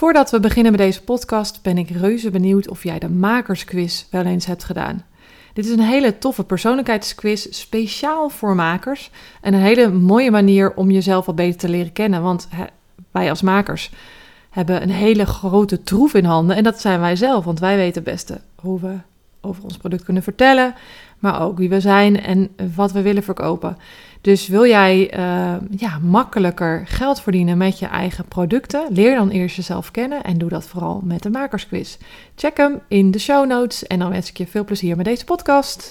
Voordat we beginnen met deze podcast ben ik reuze benieuwd of jij de makersquiz wel eens hebt gedaan. Dit is een hele toffe persoonlijkheidsquiz, speciaal voor makers. En een hele mooie manier om jezelf wat beter te leren kennen. Want wij als makers hebben een hele grote troef in handen. En dat zijn wij zelf, want wij weten het beste hoe we over ons product kunnen vertellen. Maar ook wie we zijn en wat we willen verkopen. Dus wil jij uh, ja, makkelijker geld verdienen met je eigen producten? Leer dan eerst jezelf kennen en doe dat vooral met de makersquiz. Check hem in de show notes en dan wens ik je veel plezier met deze podcast.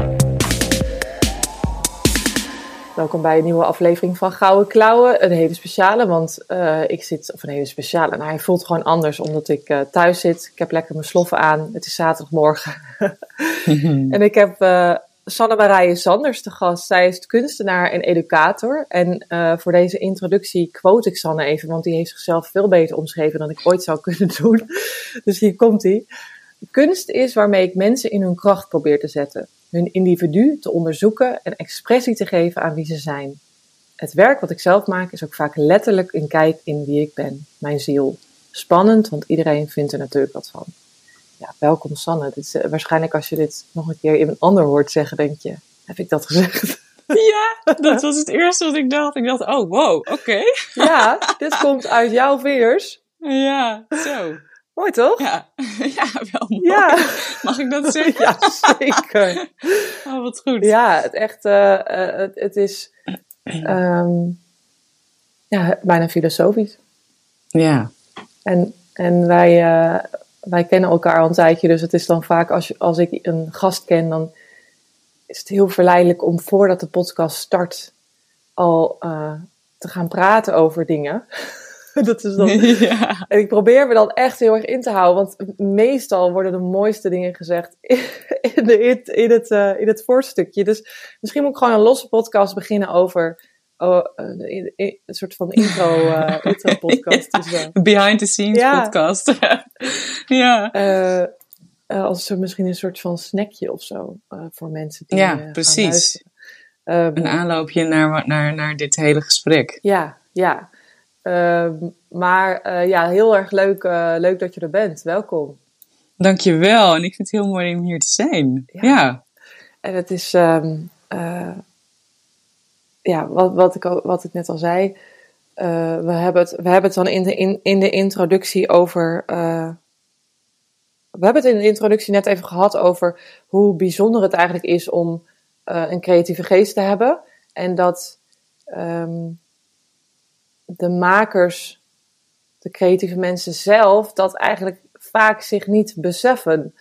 Welkom bij een nieuwe aflevering van Gouden Klauwen. Een hele speciale, want uh, ik zit, of een hele speciale, nou hij voelt gewoon anders omdat ik uh, thuis zit. Ik heb lekker mijn sloffen aan, het is zaterdagmorgen. en ik heb uh, Sanne Marije Sanders te gast. Zij is kunstenaar en educator. En voor deze introductie quote ik Sanne even, want die heeft zichzelf veel beter omschreven dan ik ooit zou kunnen doen. Dus hier komt hij. Kunst is waarmee ik mensen in hun kracht probeer te zetten, hun individu te onderzoeken en expressie te geven aan wie ze zijn. Het werk wat ik zelf maak is ook vaak letterlijk een kijk in wie ik ben, mijn ziel. Spannend, want iedereen vindt er natuurlijk wat van ja, welkom Sanne. Dit is, uh, waarschijnlijk als je dit nog een keer iemand ander hoort zeggen, denk je, heb ik dat gezegd? Ja, dat was het eerste wat ik dacht. Ik dacht, oh wow, oké. Okay. Ja, dit komt uit jouw vingers. Ja, zo. Mooi toch? Ja, ja wel mooi. Ja. Mag ik dat zeggen? Ja, zeker. Oh, wat goed. Ja, het echt, uh, uh, het, het, is um, ja, bijna filosofisch. Ja. En, en wij, uh, wij kennen elkaar al een tijdje, dus het is dan vaak als, je, als ik een gast ken, dan is het heel verleidelijk om voordat de podcast start al te gaan praten over dingen. dat is dan, ja. En ik probeer me dan echt heel erg in te houden, want meestal worden de mooiste dingen gezegd in, de, in, het, uh, in het voorstukje. Dus misschien moet ik gewoon een losse podcast beginnen over oh, een, een, soort van intro, uh, intro podcast. ja, dus, uh, behind the scenes ja. podcast. ja. Als er misschien een soort van snackje of zo voor mensen die. Ja, precies. Um, een aanloopje naar, naar, naar dit hele gesprek. Ja, ja. Uh, maar ja, heel erg leuk, leuk dat je er bent. Welkom. Dankjewel. En ik vind het heel mooi om hier te zijn. Ja. ja. En het is. Um, ja, wat, wat, ik, wat ik net al zei. Uh, we, hebben het, we hebben het dan in de, in, in de introductie over. Uh, we hebben het in de introductie net even gehad over hoe bijzonder het eigenlijk is om uh, een creatieve geest te hebben. En dat um, de makers, de creatieve mensen zelf, dat eigenlijk vaak zich niet beseffen.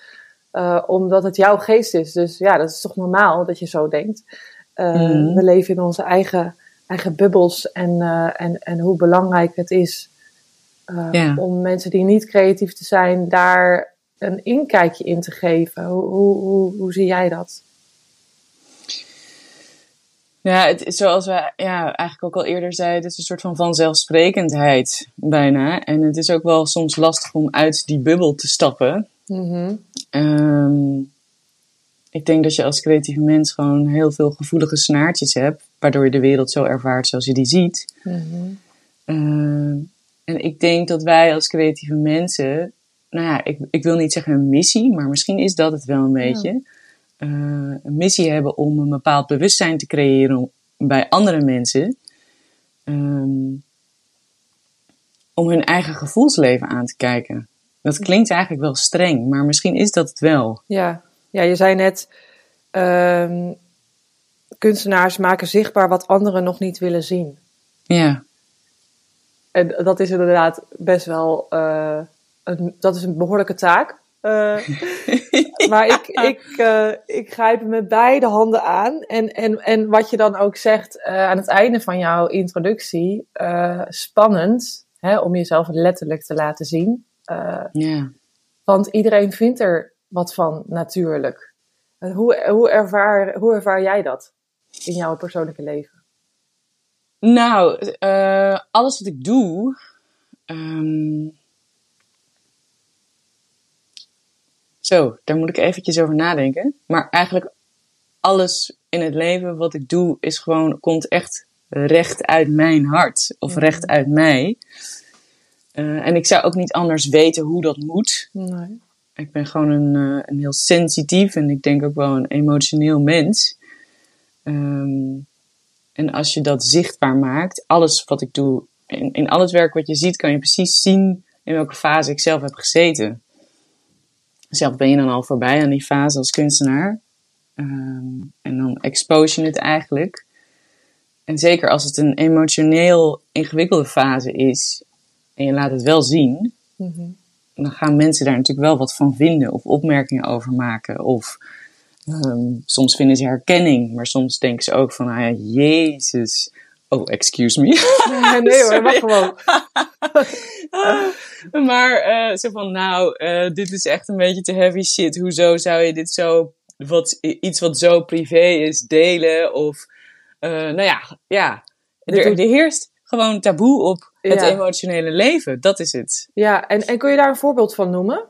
omdat het jouw geest is. Dus ja, dat is toch normaal dat je zo denkt. Uh, mm. We leven in onze eigen, eigen bubbels en, uh, en, en hoe belangrijk het is om mensen die niet creatief te zijn, daar een inkijkje in te geven. Hoe, hoe, hoe, hoe zie jij dat? Ja, het, zoals we ja, eigenlijk ook al eerder zeiden, het is een soort van vanzelfsprekendheid bijna. En het is ook wel soms lastig om uit die bubbel te stappen. Mm -hmm. um, ik denk dat je als creatieve mens gewoon heel veel gevoelige snaartjes hebt, waardoor je de wereld zo ervaart zoals je die ziet. Mm-hmm. Uh, en ik denk dat wij als creatieve mensen, nou ja, ik, ik wil niet zeggen een missie, maar misschien is dat het wel een beetje. Ja. Uh, een missie hebben om een bepaald bewustzijn te creëren bij andere mensen. Um, om hun eigen gevoelsleven aan te kijken. Dat klinkt eigenlijk wel streng, maar misschien is dat het wel. Ja, ja, je zei net, um, kunstenaars maken zichtbaar wat anderen nog niet willen zien. Ja. En dat is inderdaad best wel, uh, een, dat is een behoorlijke taak. Uh, maar ik, ik, uh, ik grijp met beide handen aan. En, en, en wat je dan ook zegt aan het einde van jouw introductie, spannend. hè, om jezelf letterlijk te laten zien. Ja. Want iedereen vindt er wat van natuurlijk. Hoe, hoe, ervaar, hoe ervaar jij dat in jouw persoonlijke leven? Nou, eh, alles wat ik doe. ehm, Zo, daar moet ik eventjes over nadenken. Maar eigenlijk alles in het leven wat ik doe, is gewoon, komt echt recht uit mijn hart. Of Mhm. recht uit mij. Eh, en ik zou ook niet anders weten hoe dat moet. Nee. Ik ben gewoon een, eh, een heel sensitief en ik denk ook wel een emotioneel mens. Ehm, en als je dat zichtbaar maakt, alles wat ik doe, in, in al het werk wat je ziet, kan je precies zien in welke fase ik zelf heb gezeten. Zelf ben je dan al voorbij aan die fase als kunstenaar. Ehm, en dan expose je het eigenlijk. En zeker als het een emotioneel ingewikkelde fase is, en je laat het wel zien, Mhm. dan gaan mensen daar natuurlijk wel wat van vinden of opmerkingen over maken. Of ehm, soms vinden ze herkenning, maar soms denken ze ook van, ah ja, jezus. Oh, excuse me. Nee, nee hoor, mag gewoon. maar eh, zo van, nou, eh, dit is echt een beetje te heavy shit. Hoezo zou je dit zo, wat, iets wat zo privé is, delen? Of, eh, nou ja, ja. Er, er heerst gewoon taboe op het Ja. emotionele leven. Dat is het. Ja, en, en kun je daar een voorbeeld van noemen?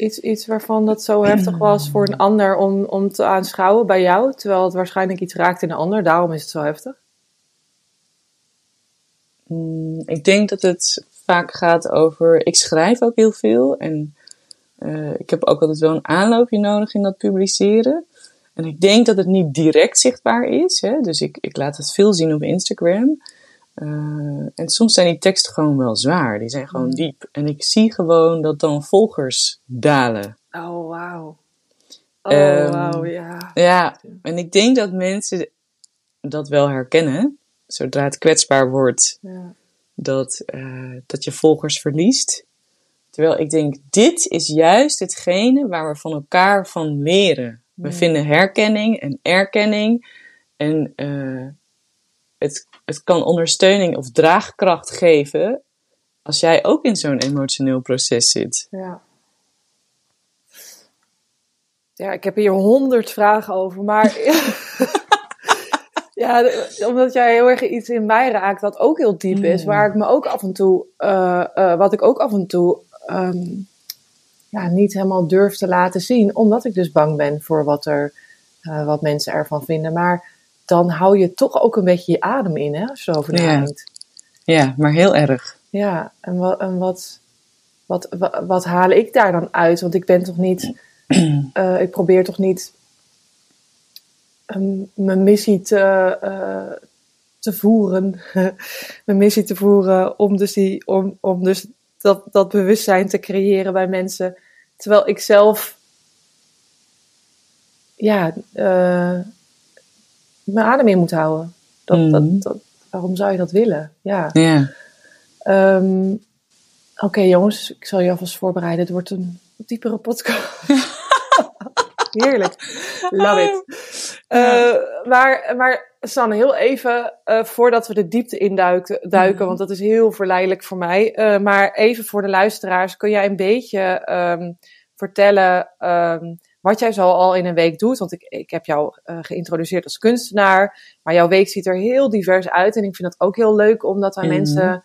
Iets, iets waarvan dat zo heftig was voor een ander om, om te aanschouwen bij jou, terwijl het waarschijnlijk iets raakt in een ander, daarom is het zo heftig. Mm, ik denk dat het vaak gaat over. Ik schrijf ook heel veel en eh, ik heb ook altijd wel een aanloopje nodig in dat publiceren. En ik denk dat het niet direct zichtbaar is, hè? dus ik, ik laat het veel zien op Instagram. Eh, en soms zijn die teksten gewoon wel zwaar, die zijn gewoon Mm. diep. En ik zie gewoon dat dan volgers dalen. Oh, wauw. Oh, Ehm, wauw, ja. Ja, en ik denk dat mensen dat wel herkennen, zodra het kwetsbaar wordt ja. dat, eh, dat je volgers verliest. Terwijl ik denk, dit is juist hetgene waar we van elkaar van leren. We Mm. vinden herkenning en erkenning. En eh, het, het kan ondersteuning of draagkracht geven als jij ook in zo'n emotioneel proces zit. Ja. Ja, ik heb hier honderd vragen over, maar ja, omdat jij heel erg iets in mij raakt wat ook heel diep is, Mm. waar ik me ook af en toe, eh, wat ik ook af en toe ehm, ja, niet helemaal durf te laten zien, omdat ik dus bang ben voor wat er, eh, wat mensen ervan vinden. Maar dan hou je toch ook een beetje je adem in, hè, als je erover Ja. nadenkt. Ja, maar heel erg. Ja, en, wat, en wat, wat, wat, wat haal ik daar dan uit? Want ik ben toch niet, eh, ik probeer toch niet ehm, mijn missie te, eh, te voeren. mijn missie te voeren om dus, die, om, om dus dat, dat bewustzijn te creëren bij mensen. Terwijl ik zelf, ja, eh, mijn adem in moet houden. Dat, Mhm. dat, dat, waarom zou je dat willen? Ja. Ehm, Oké jongens, ik zal je alvast voorbereiden. Het wordt een diepere podcast. Heerlijk. Love it. Eh, maar, maar Sanne, heel even eh, voordat we de diepte induiken, duiken, Mhm. want dat is heel verleidelijk voor mij. Eh, maar even voor de luisteraars, kun jij een beetje ehm, vertellen ehm, wat jij zo al in een week doet? Want ik, ik heb jou eh, geïntroduceerd als kunstenaar, maar jouw week ziet er heel divers uit. En ik vind het ook heel leuk om dat aan Mhm. mensen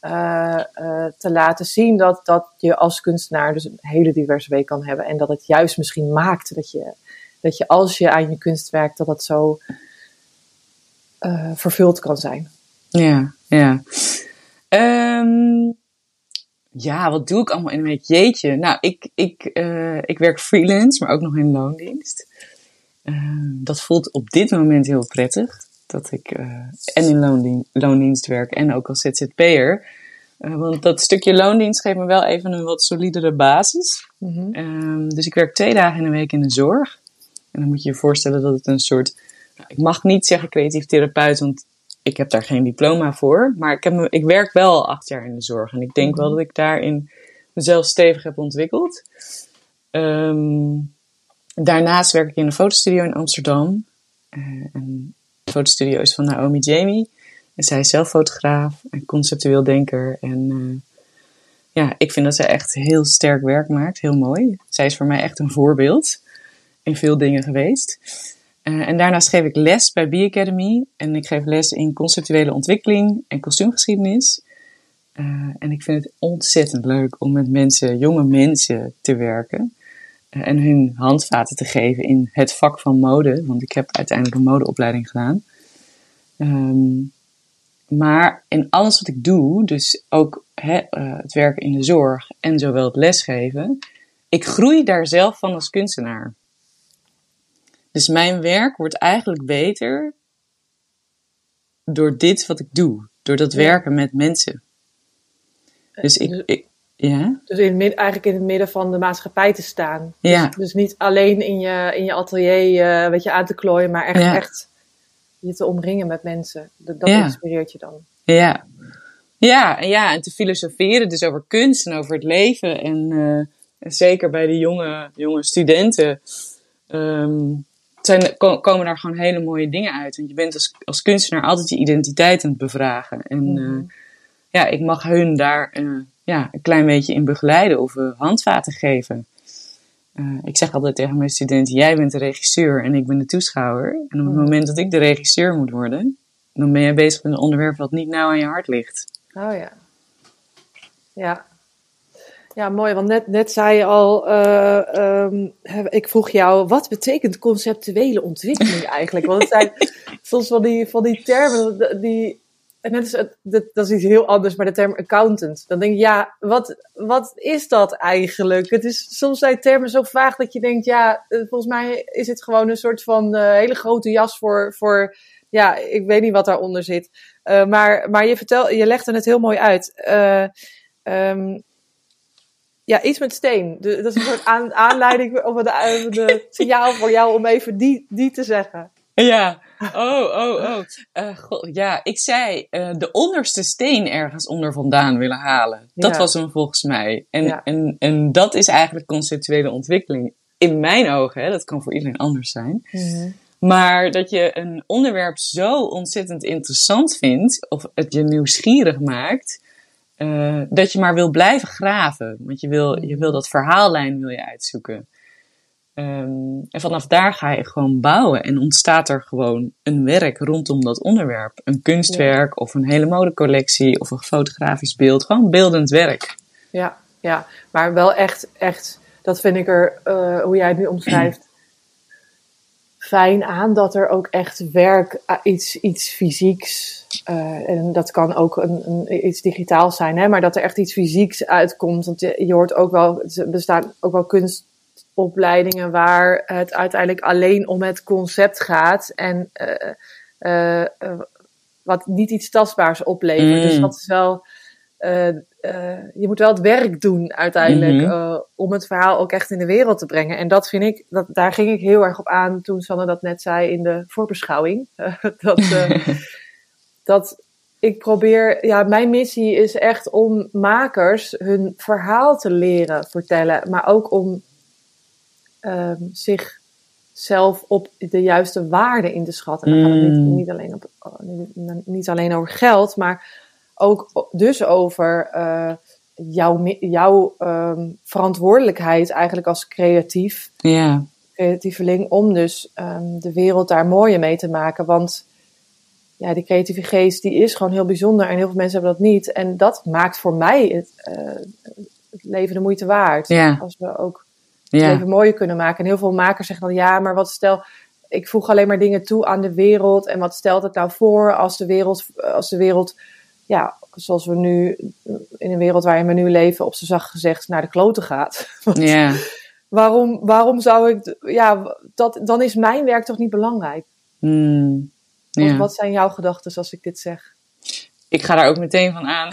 eh, eh, te laten zien dat, dat je als kunstenaar dus een hele diverse week kan hebben. En dat het juist misschien maakt dat je, dat je als je aan je kunst werkt, dat dat zo vervuld kan zijn. Ja, ja. Ehm, ja, wat doe ik allemaal in een week? Jeetje. Nou, ik, ik, eh, ik werk freelance, maar ook nog in loondienst. Ehm, dat voelt op dit moment heel prettig. Dat ik eh, en in loondien- loondienst werk en ook als ZZP'er. Eh, want dat stukje loondienst geeft me wel even een wat solidere basis. Mhm. Ehm, dus ik werk twee dagen in de week in de zorg. En dan moet je je voorstellen dat het een soort. nou, ik mag niet zeggen creatief therapeut, want ik heb daar geen diploma voor. Maar ik, heb me, ik werk wel al acht jaar in de zorg. En ik denk wel dat ik daarin mezelf stevig heb ontwikkeld. Ehm, daarnaast werk ik in een fotostudio in Amsterdam. Eh, en de fotostudio is van Naomi Jamie. En zij is zelf fotograaf en conceptueel denker. En uh, ja, ik vind dat zij echt heel sterk werk maakt. Heel mooi. Zij is voor mij echt een voorbeeld in veel dingen geweest. Uh, en daarnaast geef ik les bij B-Academy. En ik geef les in conceptuele ontwikkeling en kostuumgeschiedenis. Uh, en ik vind het ontzettend leuk om met mensen, jonge mensen, te werken. Uh, en hun handvaten te geven in het vak van mode. Want ik heb uiteindelijk een modeopleiding gedaan. Um, maar in alles wat ik doe, dus ook he, het werken in de zorg en zowel het lesgeven, ik groei daar zelf van als kunstenaar. Dus mijn werk wordt eigenlijk beter door dit wat ik doe, door dat werken met mensen. Dus ik, ik ja. Dus in het, eigenlijk in het midden van de maatschappij te staan. Ja. Dus, dus niet alleen in je, in je atelier uh, weet je, aan te klooien, maar echt, Ja. echt je te omringen met mensen. Dat, dat Ja. inspireert je dan. Ja. Ja, en ja, en te filosoferen dus over kunst en over het leven. En, eh, en zeker bij de jonge, jonge studenten ehm, zijn, ko- komen daar gewoon hele mooie dingen uit. Want je bent als, als kunstenaar altijd je identiteit aan het bevragen. En Mhm. eh, ja, ik mag hun daar eh, ja, een klein beetje in begeleiden of eh, handvaten geven. Ik zeg altijd tegen mijn studenten, jij bent de regisseur en ik ben de toeschouwer. En op het Mhm. moment dat ik de regisseur moet worden, dan ben jij bezig met een onderwerp wat niet nauw aan je hart ligt. Oh ja. Ja. Ja, mooi. Want net, net zei je al, eh, ehm, ik vroeg jou, wat betekent conceptuele ontwikkeling eigenlijk? Want het zijn soms van die, van die termen, die, en net is dat, dat is iets heel anders, maar de term accountant. Dan denk je, ja, wat, wat is dat eigenlijk? Het is, soms zijn termen zo vaag dat je denkt, ja, eh, volgens mij is het gewoon een soort van eh, hele grote jas voor, voor, ja, ik weet niet wat daaronder zit. Uh, maar, maar je, vertel, je legde het heel mooi uit. Um, ja, iets met steen. De, dat is een soort aan, aanleiding of een, de signaal voor jou om even die, die te zeggen. Ja, oh, oh, oh. Uh, God, ja, ik zei uh, de onderste steen ergens onder vandaan willen halen. Dat Ja. was hem volgens mij. En, Ja. en, en dat is eigenlijk conceptuele ontwikkeling. In mijn ogen, hè, dat kan voor iedereen anders zijn. Mhm. Maar dat je een onderwerp zo ontzettend interessant vindt, of het je nieuwsgierig maakt, uh, dat je maar wil blijven graven. Want je wil, je wil dat verhaallijn wil je uitzoeken. Um, en vanaf daar ga je gewoon bouwen en ontstaat er gewoon een werk rondom dat onderwerp. Een kunstwerk of een hele modecollectie of een fotografisch beeld. Gewoon beeldend werk. Ja, ja. maar wel echt, echt, dat vind ik er, uh, hoe jij het nu omschrijft, fijn aan dat er ook echt werk, uh, iets, iets fysieks, uh, en dat kan ook een, een, iets digitaals zijn, hè, maar dat er echt iets fysieks uitkomt. Want je, je hoort ook wel, er bestaan ook wel kunstopleidingen waar het uiteindelijk alleen om het concept gaat en uh, wat niet iets tastbaars oplevert. Mm. Dus dat is wel. Uh, je moet wel het werk doen uiteindelijk Mhm. uh, om het verhaal ook echt in de wereld te brengen. En dat vind ik, dat, daar ging ik heel erg op aan toen Sanne dat net zei in de voorbeschouwing. dat, dat ik probeer, ja, mijn missie is echt om makers hun verhaal te leren vertellen, maar ook om um, zich zelf op de juiste waarde in te schatten. Dan gaat het niet, niet, alleen, op, niet, niet alleen over geld, maar ook dus over uh, jouw, jouw um, verantwoordelijkheid eigenlijk als creatief. Ja. Creatieveling om dus um, de wereld daar mooier mee te maken. Want ja, die creatieve geest die is gewoon heel bijzonder en heel veel mensen hebben dat niet. En dat maakt voor mij het, uh, het leven de moeite waard. Ja. Als we ook het Ja. leven mooier kunnen maken. En heel veel makers zeggen dan ja, maar wat stel ik voeg alleen maar dingen toe aan de wereld. En wat stelt het nou voor als de wereld, als de wereld ja, zoals we nu in een wereld waarin we nu leven, op z'n zacht gezegd naar de kloten gaat. Want Ja. waarom, waarom zou ik, ja, dat, dan is mijn werk toch niet belangrijk? Mm. Wat, Ja. wat zijn jouw gedachten als ik dit zeg? Ik ga daar ook meteen van aan.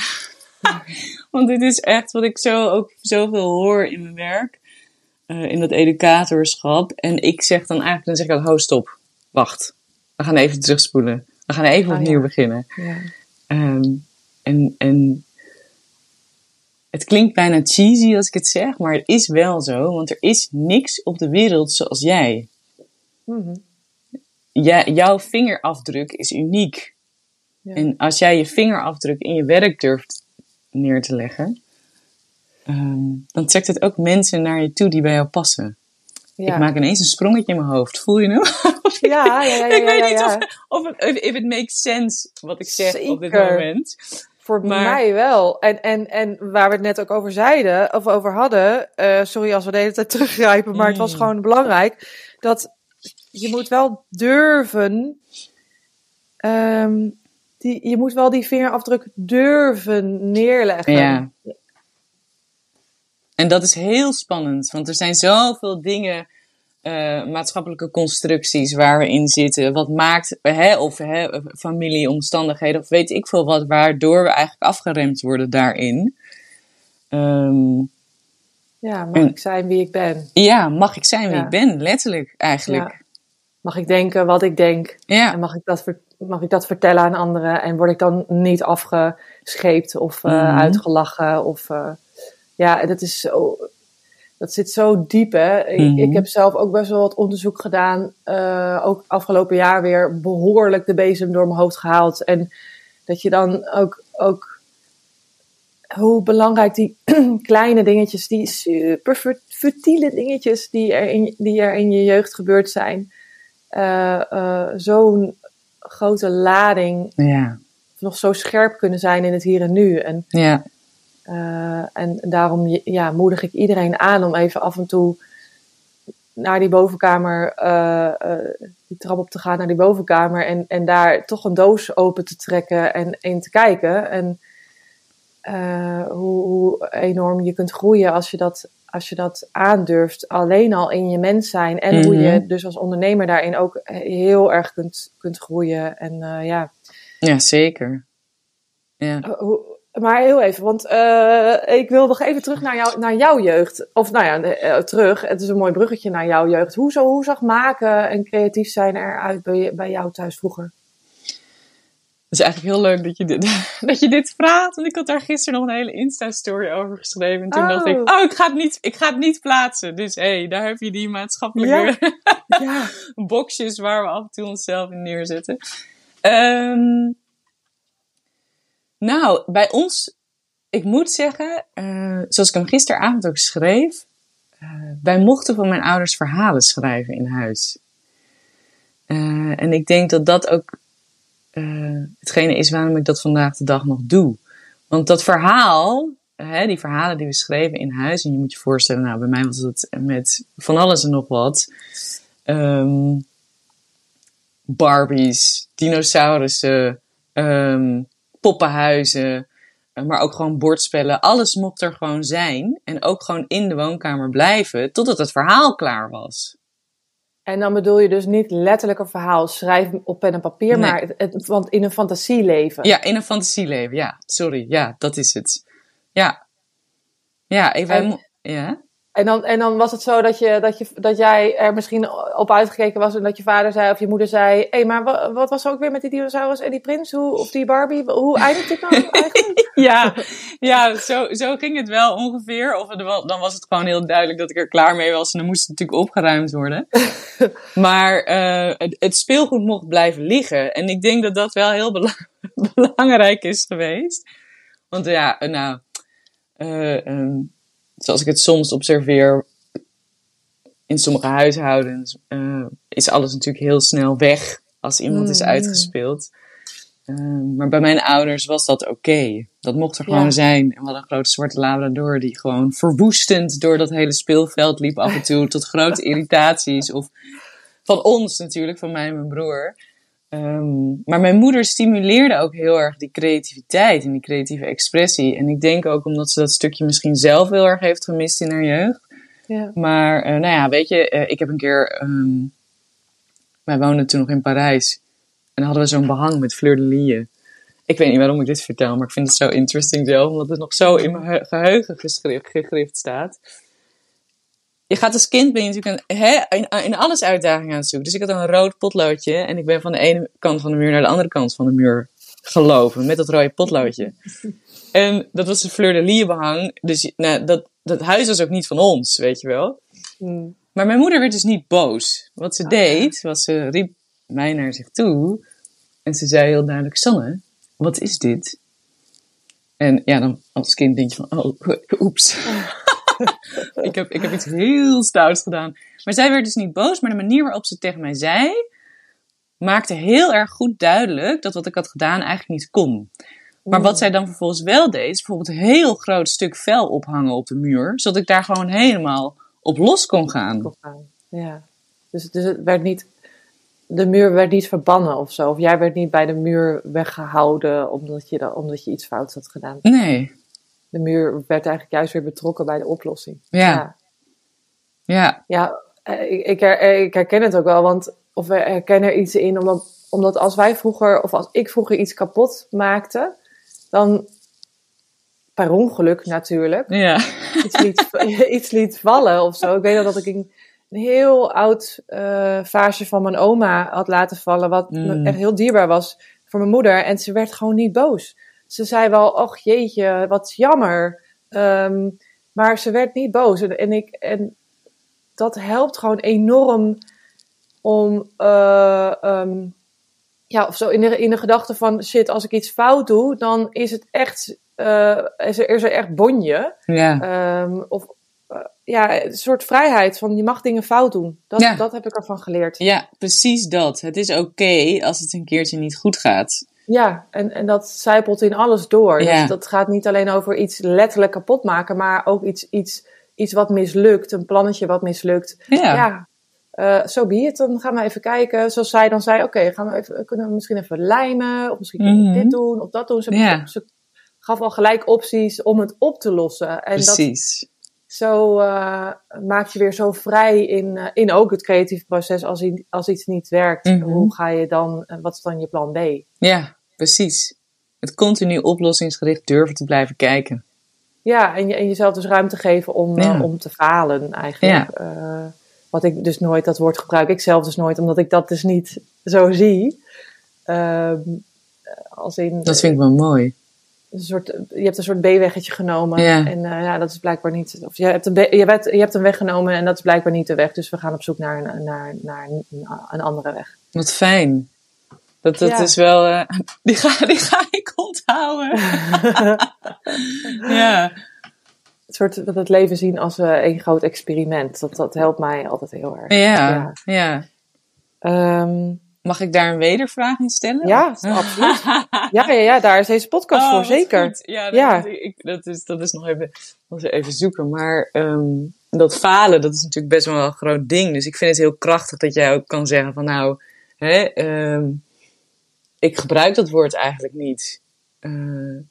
Want dit is echt wat ik zo ook zoveel hoor in mijn werk. eh, in dat educatorschap. En ik zeg dan eigenlijk, dan zeg ik dan, ho stop, wacht. We gaan even terugspoelen. We gaan even Ah, opnieuw ja. beginnen. Ja. Ehm, en, en het klinkt bijna cheesy als ik het zeg, maar het is wel zo, want er is niks op de wereld zoals jij. Mhm. Ja, jouw vingerafdruk is uniek. Ja. En als jij je vingerafdruk in je werk durft neer te leggen, ehm, dan trekt het ook mensen naar je toe die bij jou passen. Ja. Ik maak ineens een sprongetje in mijn hoofd. Voel je hem? ja, ja, ja, ik weet niet of, of het if it makes sense wat ik zeg op dit moment. Voor Maar- mij wel. En, en, en waar we het net ook over zeiden, of over hadden, eh, sorry als we de hele tijd teruggrijpen, maar het was Mm. gewoon belangrijk, dat je moet wel durven, ehm, die, je moet wel die vingerafdruk durven neerleggen. Ja. En dat is heel spannend, want er zijn zoveel dingen, eh, maatschappelijke constructies waar we in zitten. Wat maakt, hè, of hè, familieomstandigheden, of weet ik veel wat, waardoor we eigenlijk afgeremd worden daarin. Ehm, Ja, mag En- ik zijn wie ik ben? ja, mag ik zijn wie Ja. ik ben, letterlijk eigenlijk. Ja. Mag ik denken wat ik denk? Ja, En mag ik dat, ver- mag ik dat vertellen aan anderen? En word ik dan niet afgescheept of eh, Mhm. uitgelachen? Of, eh, ja, dat is zo. Dat zit zo diep, hè? Ik, Mhm. ik heb zelf ook best wel wat onderzoek gedaan. eh, ook afgelopen jaar weer behoorlijk de bezem door mijn hoofd gehaald. En dat je dan ook, ook hoe belangrijk die kleine dingetjes, die super fut- futiele dingetjes die er in, die er in je jeugd gebeurd zijn, eh, eh, zo'n grote lading ja, nog zo scherp kunnen zijn in het hier en nu. En, ja, eh, en daarom ja, moedig ik iedereen aan om even af en toe naar die bovenkamer, eh, die trap op te gaan naar die bovenkamer en, en daar toch een doos open te trekken en in te kijken. En hoe, hoe enorm je kunt groeien als je dat, als je dat aandurft. Alleen al in je mens zijn. En hoe Mhm. je dus als ondernemer daarin ook heel erg kunt, kunt groeien. En ja, ja, zeker. Ja. Uh, hoe- maar heel even, want eh, ik wil nog even terug naar, jou, naar jouw jeugd. Of nou ja, eh, terug. Het is een mooi bruggetje naar jouw jeugd. Hoe, zo, hoe zag maken en creatief zijn eruit bij, bij jou thuis vroeger? Het is eigenlijk heel leuk dat je, dit, dat je dit vraagt. Want ik had daar gisteren nog een hele Insta-story over geschreven. En toen Oh. dacht ik, oh, ik ga, het niet, ik ga het niet plaatsen. Dus hé, hey, daar heb je die maatschappelijke Ja. boxjes waar we af en toe onszelf in neerzetten. Ehm, nou, bij ons, ik moet zeggen, eh, zoals ik hem gisteravond ook schreef, eh, wij mochten van mijn ouders verhalen schrijven in huis. Eh, en ik denk dat dat ook hetgene is waarom ik dat vandaag de dag nog doe. Want dat verhaal, hè, die verhalen die we schreven in huis, en je moet je voorstellen, nou, bij mij was het met van alles en nog wat. Ehm, Barbies, dinosaurussen, ehm, poppenhuizen, eh, maar ook gewoon bordspellen. Alles mocht er gewoon zijn en ook gewoon in de woonkamer blijven totdat het verhaal klaar was. En dan bedoel je dus niet letterlijk een verhaal schrijven op pen en papier, Nee. maar het, want in een fantasieleven. Ja, in een fantasieleven, ja. Sorry, ja, dat is het. Ja. Ja, ik, wij En- mo- ja. En dan, en dan was het zo dat, je, dat, je, dat jij er misschien op uitgekeken was en dat je vader zei of je moeder zei: Hé, hey, maar wat, wat was er ook weer met die dinosaurus en die prins? Hoe, of die Barbie? Hoe eindigt dit nou eigenlijk? Ja, ja zo, zo ging het wel ongeveer. Of het dan was het gewoon heel duidelijk dat ik er klaar mee was. En dan moest het natuurlijk opgeruimd worden. maar eh, het, het speelgoed mocht blijven liggen. En ik denk dat dat wel heel bela- belangrijk is geweest. Want ja, eh, nou, eh, ehm, zoals ik het soms observeer in sommige huishoudens, eh, is alles natuurlijk heel snel weg als iemand is Mm. uitgespeeld. Ehm, maar bij mijn ouders was dat oké. Dat mocht er gewoon Ja. zijn. En we hadden een grote zwarte labrador die gewoon verwoestend door dat hele speelveld liep af en toe. tot grote irritaties. Of van ons natuurlijk, van mij en mijn broer. Ehm, maar mijn moeder stimuleerde ook heel erg die creativiteit en die creatieve expressie. En ik denk ook omdat ze dat stukje misschien zelf heel erg heeft gemist in haar jeugd. Ja. Maar eh, nou ja, weet je, eh, ik heb een keer. ehm, wij woonden toen nog in Parijs. En hadden we zo'n behang met fleur de lis. Ik weet niet waarom ik dit vertel, maar ik vind het zo interesting zelf, omdat het nog zo in mijn ge- geheugen gegrift staat. Je gaat als kind, ben je natuurlijk een, hè, in, in alles uitdagingen aan het zoeken. Dus ik had een rood potloodje en ik ben van de ene kant van de muur naar de andere kant van de muur gelopen met dat rode potloodje. En dat was een fleur de lis behang. Dus nou, dat, dat huis was ook niet van ons, weet je wel. Hmm. Maar mijn moeder werd dus niet boos. Wat ze deed, was ze riep mij naar zich toe. En ze zei heel duidelijk, Sanne, wat is dit? En ja, dan als kind denk je van, oh, oeps. ik, heb, ik heb iets heel stouts gedaan. Maar zij werd dus niet boos, maar de manier waarop ze tegen mij zei, maakte heel erg goed duidelijk dat wat ik had gedaan eigenlijk niet kon. Maar wat zij dan vervolgens wel deed, is bijvoorbeeld een heel groot stuk vel ophangen op de muur, zodat ik daar gewoon helemaal op los kon gaan. Ja, dus, dus het werd niet, de muur werd niet verbannen of zo, of jij werd niet bij de muur weggehouden omdat je, omdat je iets fouts had gedaan. Nee. De muur werd eigenlijk juist weer betrokken bij de oplossing. Ja. Ja, ja. Eh, ik, ik, ik herken het ook wel, want of we herkennen er iets in, omdat, omdat als wij vroeger, of als ik vroeger iets kapot maakte, dan per ongeluk natuurlijk, ja. iets, liet, iets liet vallen of zo. Ik weet nog dat ik een, heel oud uh, vaasje van mijn oma had laten vallen, wat mm. echt heel dierbaar was voor mijn moeder. En ze werd gewoon niet boos. Ze zei wel, och jeetje, wat jammer. Um, maar ze werd niet boos. En, en, ik, en dat helpt gewoon enorm om uh, um, ja, of zo in de, in de gedachte van shit, als ik iets fout doe, dan is het echt, uh, is, er, is er echt bonje. Ja. Um, of uh, ja, een soort vrijheid van je mag dingen fout doen. Dat, ja. dat heb ik ervan geleerd. Ja, precies dat. Het is oké als het een keertje niet goed gaat. Ja, en, en dat zijpelt in alles door. Ja. Dus dat gaat niet alleen over iets letterlijk kapot maken, maar ook iets, iets, iets wat mislukt, een plannetje wat mislukt. Ja. ja zo uh, so be it. Dan gaan we even kijken. Zoals zij dan zei, oké, gaan we even, kunnen we misschien even lijmen. Of misschien kunnen we Mhm. dit doen of dat doen. Ze, gaf al gelijk opties om het op te lossen. En dat, Precies. Zo uh, maak je weer zo vrij in, uh, in ook het creatieve proces. Als, als iets niet werkt, Mhm. hoe ga je dan, uh, wat is dan je plan B? Ja, precies. Het continu oplossingsgericht durven te blijven kijken. Ja, en, je, en jezelf dus ruimte geven om, Ja. om te falen eigenlijk. Wat ik dus nooit, dat woord gebruik ik zelf dus nooit, omdat ik dat dus niet zo zie. Ehm, als in, Dat vind ik wel mooi. Een soort, je hebt een soort B-weggetje genomen. Ja. En uh, ja, dat is blijkbaar niet. Of je hebt, een je, hebt, je hebt een weg genomen en dat is blijkbaar niet de weg. Dus we gaan op zoek naar een, naar, naar een, een andere weg. Wat fijn. Dat, dat Ja. is wel... eh, die, ga, die ga ik onthouden. ja. Het soort dat het leven zien als uh, een groot experiment. Dat, dat helpt mij altijd heel erg. Ja, ja. Ehm, Mag ik daar een wedervraag in stellen? ja, absoluut. ja, ja, ja, daar is deze podcast Oh, voor, zeker. goed. Ja, dat, Ja. Ik, dat, is, dat is nog even, even zoeken. Maar ehm, dat falen, dat is natuurlijk best wel een groot ding. Dus ik vind het heel krachtig dat jij ook kan zeggen van nou, hè, ehm, ik gebruik dat woord eigenlijk niet. Eh, Het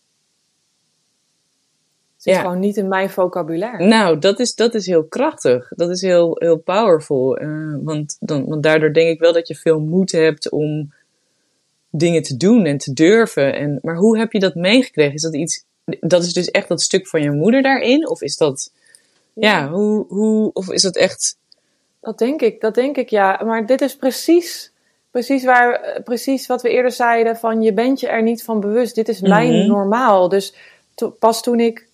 zit Ja. gewoon niet in mijn vocabulaire. nou, dat is, dat is heel krachtig. Dat is heel, heel powerful. Eh, want, dan, want daardoor denk ik wel dat je veel moed hebt om dingen te doen en te durven. En, maar hoe heb je dat meegekregen? Is dat iets, dat is dus echt dat stuk van je moeder daarin? Of is dat, ja, hoe, hoe, of is dat echt, Dat denk ik, dat denk ik, ja. Maar dit is precies, precies, waar, precies wat we eerder zeiden: van je bent je er niet van bewust. Dit is mijn Mhm. normaal. Dus to- pas toen ik,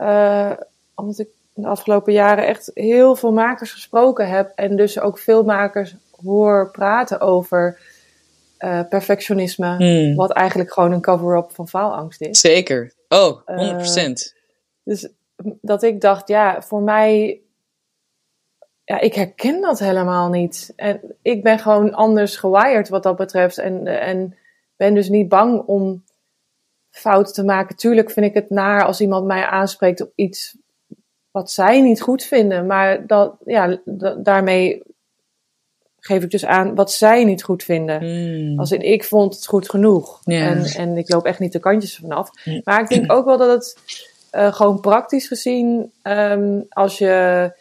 eh, omdat ik de afgelopen jaren echt heel veel makers gesproken heb en dus ook veel makers hoor praten over eh, perfectionisme, Hmm. wat eigenlijk gewoon een cover-up van faalangst is. zeker? Oh, 100%. Dus dat ik dacht, ja, voor mij, ja, ik herken dat helemaal niet. En ik ben gewoon anders gewired wat dat betreft. En, en ben dus niet bang om fouten te maken. Tuurlijk vind ik het naar als iemand mij aanspreekt op iets wat zij niet goed vinden. Maar dat, ja, da- daarmee geef ik dus aan wat zij niet goed vinden. Hmm. Als in, ik vond het goed genoeg. En, en ik loop echt niet de kantjes vanaf. Maar ik denk ook wel dat het eh, gewoon praktisch gezien, ehm, als je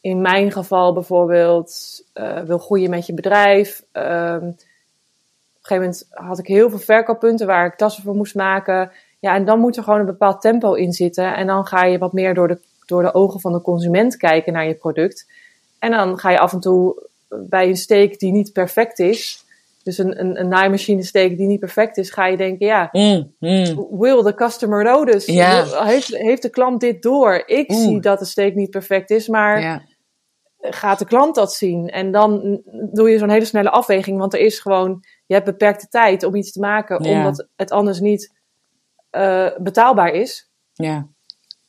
in mijn geval bijvoorbeeld eh, wil groeien met je bedrijf. ehm, op een gegeven moment had ik heel veel verkooppunten waar ik tassen voor moest maken. Ja, en dan moet er gewoon een bepaald tempo in zitten. En dan ga je wat meer door de, door de ogen van de consument kijken naar je product. En dan ga je af en toe bij een steek die niet perfect is, dus een, een, een naaimachine steek die niet perfect is, ga je denken, ja, Mm, mm. will the customer notice? Heeft, heeft de klant dit door? Ik zie dat de steek niet perfect is, maar. Gaat de klant dat zien? En dan doe je zo'n hele snelle afweging, want er is gewoon, je hebt beperkte tijd om iets te maken, Ja. omdat het anders niet eh, betaalbaar is. Ja.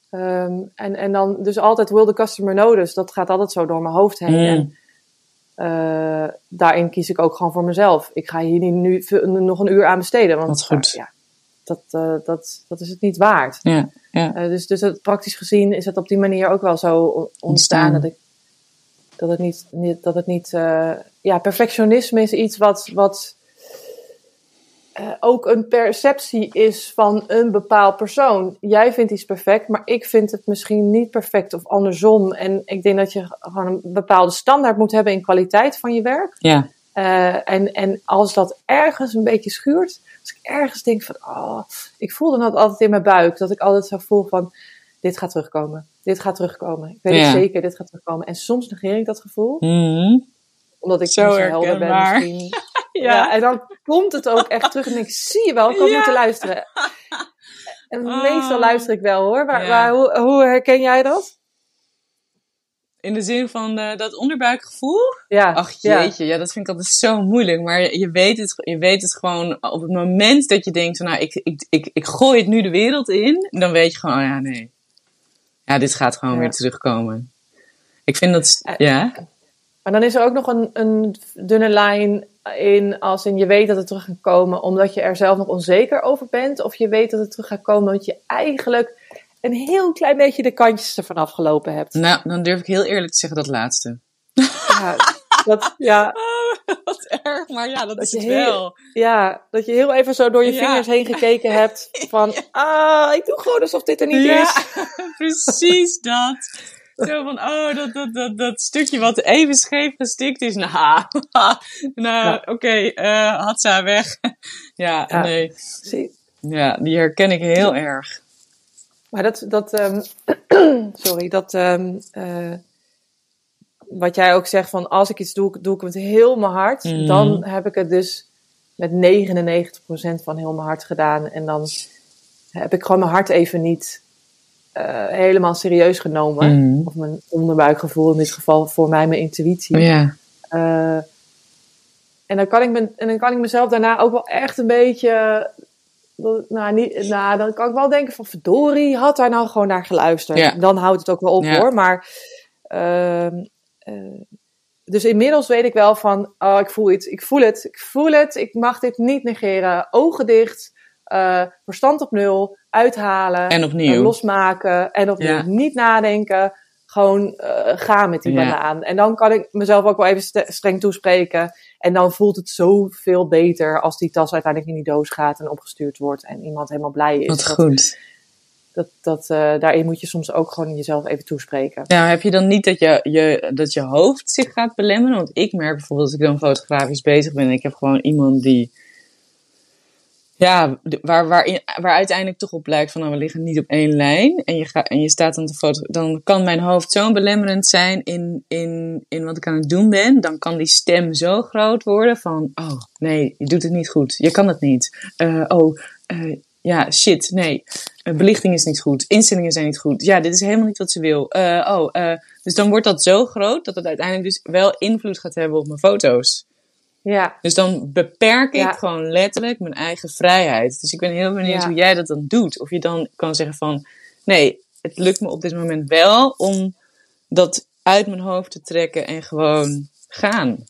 Ehm, en, en dan dus altijd will the customer know dus. Dat gaat altijd zo door mijn hoofd heen. Mm. En eh, daarin kies ik ook gewoon voor mezelf. Ik ga hier niet nu nog een uur aan besteden. Want Dat is goed. ja, dat, eh, dat, dat is het niet waard. Ja. Ja. Dus dus het, praktisch gezien is het op die manier ook wel zo ontstaan. Ontstaan. Dat, ik, dat het niet, niet, dat het niet eh, ja, perfectionisme is iets wat, wat eh, ook een perceptie is van een bepaald persoon. Jij vindt iets perfect, maar ik vind het misschien niet perfect of andersom. En ik denk dat je gewoon een bepaalde standaard moet hebben in kwaliteit van je werk. Ja. Eh, en, en als dat ergens een beetje schuurt, als ik ergens denk van, oh, ik voel dan dat altijd in mijn buik, dat ik altijd zo voel van, dit gaat terugkomen, dit gaat terugkomen. Ik weet Ja. het zeker, dit gaat terugkomen. En soms negeer ik dat gevoel, Mhm. omdat ik Zo niet zo helder ben misschien. Ja. en dan komt het ook echt terug en ik zie je wel, ik had Ja. moeten luisteren. En Ah. meestal luister ik wel hoor, maar, maar hoe, hoe herken jij dat? In de zin van eh, dat onderbuikgevoel? Ja, Ach jeetje, ja. dat vind ik altijd zo moeilijk. Maar je, je, weet het, je weet het gewoon op het moment dat je denkt, van, nou, ik, ik, ik, ik gooi het nu de wereld in. Dan weet je gewoon, oh ja, nee. Ja, dit gaat gewoon Ja. weer terugkomen. Ik vind dat, Eh, ja. Maar dan is er ook nog een, een dunne lijn in, als in je weet dat het terug gaat komen omdat je er zelf nog onzeker over bent. Of je weet dat het terug gaat komen omdat je eigenlijk een heel klein beetje de kantjes ervan afgelopen hebt. Nou, dan durf ik heel eerlijk te zeggen dat laatste. Ja, dat, ja, Wat erg, maar ja, dat, Dat is het heel- wel. ja, dat je heel even zo door je Ja. vingers heen gekeken hebt van, ah, ik doe gewoon alsof dit er niet Ja, is. precies dat. Zo van, oh, dat, dat, dat, dat stukje wat even scheef gestikt is. Nou, nou Ja. oké, eh had ze weg. ja, Ja. nee. Zie- Ja, die herken ik heel erg. Maar dat, dat ehm, sorry, dat, eh, wat jij ook zegt van als ik iets doe, doe ik het heel mijn hart. Mhm. Dan heb ik het dus met 99% van heel mijn hart gedaan. En dan heb ik gewoon mijn hart even niet eh, helemaal serieus genomen. Mhm. Of mijn onderbuikgevoel, in dit geval voor mij mijn intuïtie. Ja, Eh, en, dan kan ik me, en dan kan ik mezelf daarna ook wel echt een beetje. Nou, niet, nou, dan kan ik wel denken van verdorie, had daar nou gewoon naar geluisterd. Dan houdt het ook wel op hoor. Maar ehm, eh, dus inmiddels weet ik wel van, oh, ik voel iets, ik voel het, ik voel het, ik mag dit niet negeren. Ogen dicht, eh, verstand op nul, uithalen, en opnieuw. eh, losmaken en opnieuw Ja. niet nadenken. Gewoon gaan met die Ja. banaan. En dan kan ik mezelf ook wel even st- streng toespreken. En dan voelt het zoveel beter als die tas uiteindelijk in die doos gaat en opgestuurd wordt. En iemand helemaal blij is. Wat dat, goed. Dat, dat, eh, daarin moet je soms ook gewoon jezelf even toespreken. Nou, heb je dan niet dat je, je, dat je hoofd zich gaat belemmeren? Want ik merk bijvoorbeeld als ik dan fotografisch bezig ben en ik heb gewoon iemand die. Ja, waar, waar, waar uiteindelijk toch op blijkt van nou, we liggen niet op één lijn. En je, gaat en je staat dan te foto. Dan kan mijn hoofd zo belemmerend zijn in, in, in wat ik aan het doen ben. Dan kan die stem zo groot worden van: oh nee, je doet het niet goed. Je kan het niet. Eh, oh, eh, ja, shit, nee. Eh, belichting is niet goed. Instellingen zijn niet goed. Ja, dit is helemaal niet wat ze wil. Eh, oh, eh, dus dan wordt dat zo groot dat het uiteindelijk dus wel invloed gaat hebben op mijn foto's. Ja, Dus dan beperk ik Ja. gewoon letterlijk mijn eigen vrijheid. Dus ik ben heel benieuwd Ja. hoe jij dat dan doet. Of je dan kan zeggen van, nee, het lukt me op dit moment wel om dat uit mijn hoofd te trekken en gewoon gaan.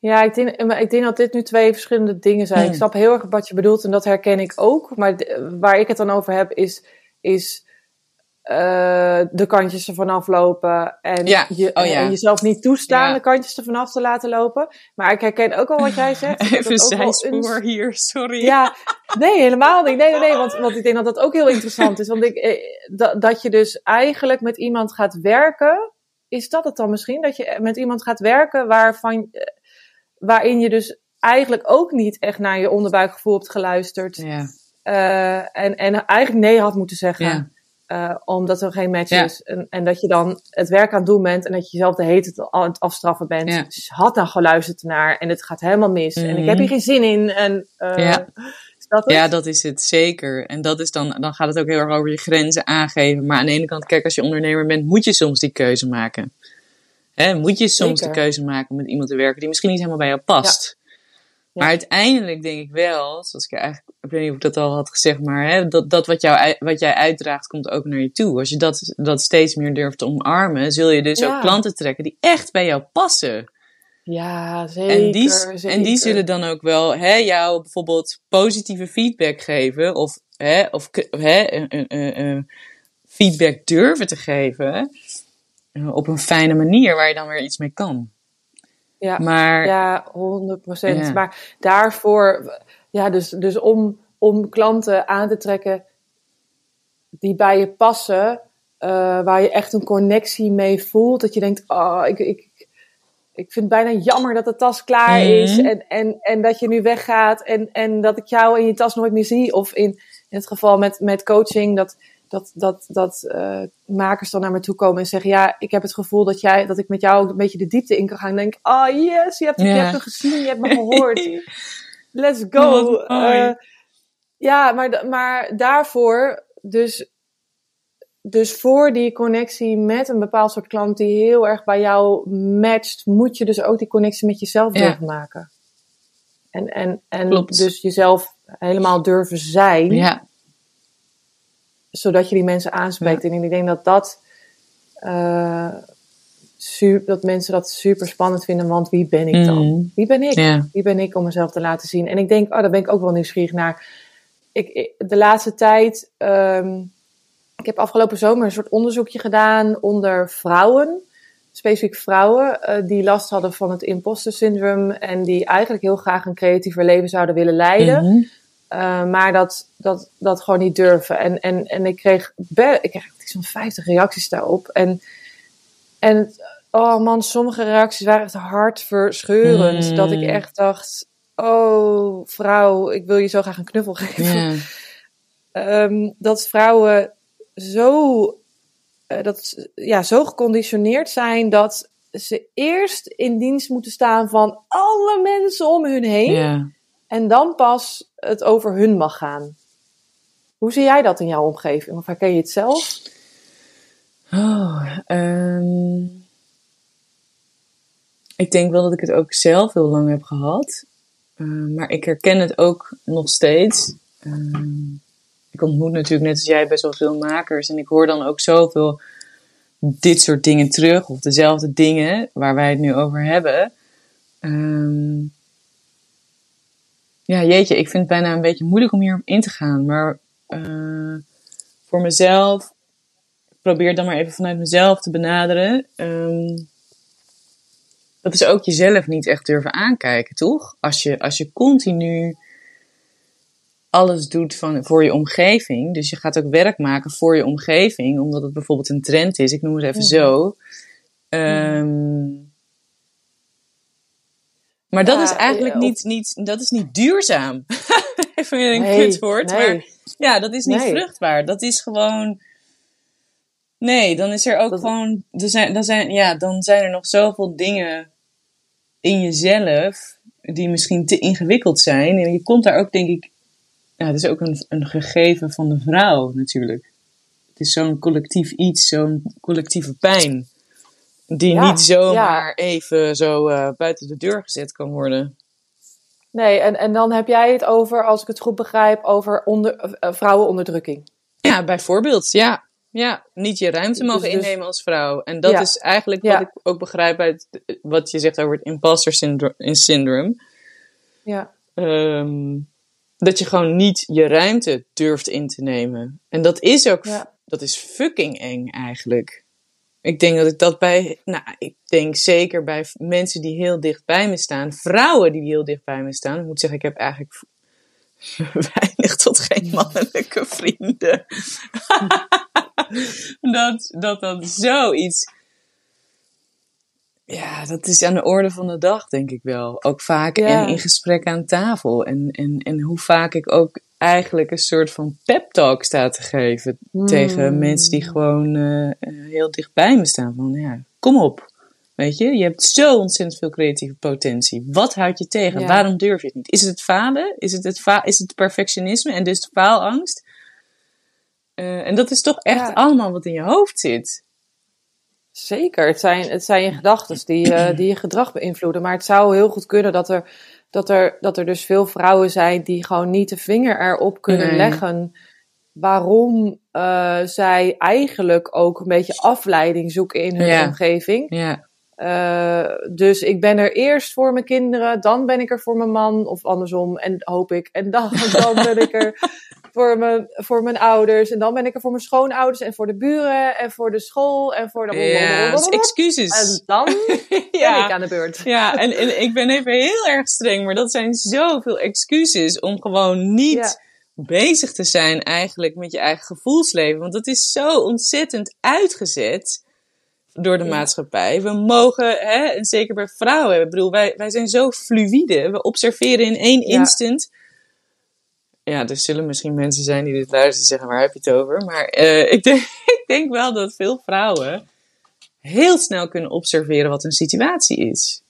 Ja ik, denk, maar ik denk dat dit nu twee verschillende dingen zijn. Hmm. Ik snap heel erg wat je bedoelt en dat herken ik ook. Maar de- waar ik het dan over heb is, is eh, de kantjes ervan aflopen. En, Ja, je, oh ja. en jezelf niet toestaan Ja. de kantjes ervan af te laten lopen. Maar ik herken ook al wat jij zegt. Even zijspoor een- hier, sorry. Ja, nee, helemaal niet. Nee, nee, nee. Want, want ik denk dat dat ook heel interessant is. Want ik, eh, dat, dat je dus eigenlijk met iemand gaat werken. Is dat het dan misschien? Dat je met iemand gaat werken waarvan, eh, waarin je dus eigenlijk ook niet echt naar je onderbuikgevoel hebt geluisterd. Ja, Eh, en, en eigenlijk nee had moeten zeggen. ja, eh, omdat er geen match Ja. is. En, en dat je dan het werk aan het doen bent. En dat je jezelf de heet het aan het afstraffen bent. Dus had nou geluisterd naar. En het gaat helemaal mis. En ik Mhm. heb hier geen zin in. En, eh, Ja. Is dat ja, dat is het zeker. En dat is dan, dan gaat het ook heel erg over je grenzen aangeven. Maar aan de ene kant, kijk, als je ondernemer bent, moet je soms die keuze maken. Hè, moet je soms Zeker. de keuze maken om met iemand te werken die misschien niet helemaal bij jou past. Maar uiteindelijk denk ik wel, zoals ik eigenlijk, ik weet niet of ik dat al had gezegd, maar hè, dat, dat wat, jou, wat jij uitdraagt komt ook naar je toe. Als je dat, dat steeds meer durft te omarmen, zul je dus Ja. ook klanten trekken die echt bij jou passen. Ja, zeker. En die, zeker. en die zullen dan ook wel hè, jou bijvoorbeeld positieve feedback geven. Of, hè, of hè, een, een, een, een feedback durven te geven. Eh, Op een fijne manier waar je dan weer iets mee kan. Ja. Maar Ja, 100 procent. Ja. Maar daarvoor, ja, dus, dus om, om klanten aan te trekken die bij je passen, eh, waar je echt een connectie mee voelt, dat je denkt, oh, ik, ik, ik vind het bijna jammer dat de tas klaar is Mhm. en, en, en dat je nu weggaat en, en dat ik jou in je tas nooit meer zie. Of in, in het geval met, met coaching, dat, dat, dat, dat eh, makers dan naar me toe komen en zeggen: Ja, ik heb het gevoel dat, jij, dat ik met jou ook een beetje de diepte in kan gaan. En denk Oh yes, je hebt, je Ja. hebt me gezien, je hebt me gehoord. Let's go. Mooi. Eh, ja, maar, maar daarvoor, dus, dus voor die connectie met een bepaald soort klant die heel erg bij jou matcht, moet je dus ook die connectie met jezelf durven maken. En, en, en Klopt. dus jezelf helemaal durven zijn ja, zodat je die mensen aanspreekt. En ik denk dat dat, eh, su- dat mensen dat super spannend vinden, want wie ben ik dan? Mm. Wie ben ik? Wie ben ik om mezelf te laten zien? En ik denk, oh, daar ben ik ook wel nieuwsgierig naar. Ik, ik- de laatste tijd, ehm, ik heb afgelopen zomer een soort onderzoekje gedaan onder vrouwen. Specifiek vrouwen eh, die last hadden van het imposter syndroom en die eigenlijk heel graag een creatiever leven zouden willen leiden. Mhm. Uh, maar dat, dat, dat gewoon niet durven. En, en, en ik kreeg, ik kreeg zo'n 50 reacties daarop. En, en oh man, sommige reacties waren echt hartverscheurend. Mm. Dat ik echt dacht, oh vrouw, ik wil je zo graag een knuffel geven. Ehm, dat vrouwen zo, eh, dat, ja, zo geconditioneerd zijn dat ze eerst in dienst moeten staan van alle mensen om hun heen. ja. En dan pas het over hun mag gaan. Hoe zie jij dat in jouw omgeving? Of herken je het zelf? Oh, ehm, ik denk wel dat ik het ook zelf heel lang heb gehad. Eh, maar ik herken het ook nog steeds. Ehm, ik ontmoet natuurlijk net als jij best wel veel makers. En ik hoor dan ook zoveel dit soort dingen terug. Of dezelfde dingen waar wij het nu over hebben. Ehm, ja, jeetje, ik vind het bijna een beetje moeilijk om hierop in te gaan. Maar eh, voor mezelf ik probeer dan maar even vanuit mezelf te benaderen. Ehm, dat is ook jezelf niet echt durven aankijken, toch? Als je, als je continu alles doet van, voor je omgeving. Dus je gaat ook werk maken voor je omgeving. Omdat het bijvoorbeeld een trend is. Ik noem het even Mhm. zo. Ehm, Maar dat Ja, is eigenlijk eh, niet, niet, dat is niet duurzaam. even een Nee, kutwoord. nee. Maar ja, dat is niet Nee. vruchtbaar. Dat is gewoon. Nee, dan is er ook Dat- gewoon. Er zijn, dan, zijn, ja, dan zijn er nog zoveel dingen in jezelf die misschien te ingewikkeld zijn. En je komt daar ook, denk ik. Ja, het is ook een, een gegeven van de vrouw natuurlijk. Het is zo'n collectief iets, zo'n collectieve pijn. Die Ja, niet zomaar even zo eh, buiten de deur gezet kan worden. Nee, en, en dan heb jij het over, als ik het goed begrijp, over onder, eh, vrouwenonderdrukking. Ja, bijvoorbeeld, ja. Ja, niet je ruimte mogen Dus- dus- innemen als vrouw. En dat Ja. is eigenlijk Ja. wat ik ook begrijp uit wat je zegt over het imposter syndro- syndrome. Ja. Ehm, dat je gewoon niet je ruimte durft in te nemen. En dat is ook, Ja. dat is fucking eng eigenlijk. Ik denk dat ik dat bij, nou, ik denk zeker bij mensen die heel dicht bij me staan, vrouwen die heel dicht bij me staan. Ik moet zeggen, ik heb eigenlijk weinig tot geen mannelijke vrienden. dat, dat dat zoiets. Ja, dat is aan de orde van de dag, denk ik wel. Ook vaak Ja. en in gesprek aan tafel. En, en, en hoe vaak ik ook eigenlijk een soort van pep talk sta te geven tegen Hmm. mensen die gewoon eh, heel dichtbij me staan. Van ja, kom op. Weet je, je hebt zo ontzettend veel creatieve potentie. Wat houd je tegen? Ja. Waarom durf je het niet? Is het het falen? Is het het, fa- is het perfectionisme en dus de faalangst? Eh, en dat is toch echt Ja. allemaal wat in je hoofd zit. Zeker, het zijn, het zijn je gedachten die, eh, die je gedrag beïnvloeden. Maar het zou heel goed kunnen dat er dat er, dat er dus veel vrouwen zijn die gewoon niet de vinger erop kunnen Nee. leggen waarom eh, zij eigenlijk ook een beetje afleiding zoeken in hun Ja. omgeving. Ja. Eh, dus ik ben er eerst voor mijn kinderen, dan ben ik er voor mijn man, of andersom, en hoop ik. En dan, dan ben ik er voor mijn, voor mijn ouders, en dan ben ik er voor mijn schoonouders, en voor de buren, en voor de school, en voor de... Ja, dus En excuses. dan ben Ja. ik aan de beurt. Ja, en, en ik ben even heel erg streng, maar dat zijn zoveel excuses om gewoon niet Ja. bezig te zijn eigenlijk met je eigen gevoelsleven. Want dat is zo ontzettend uitgezet door de Ja. maatschappij. We mogen, hè, en zeker bij vrouwen, ik bedoel, wij, wij zijn zo fluïde. We observeren in één Ja. instant. Ja, er zullen misschien mensen zijn die dit luisteren en zeggen, waar heb je het over? Maar eh, ik, denk, ik denk wel dat veel vrouwen heel snel kunnen observeren wat een situatie is.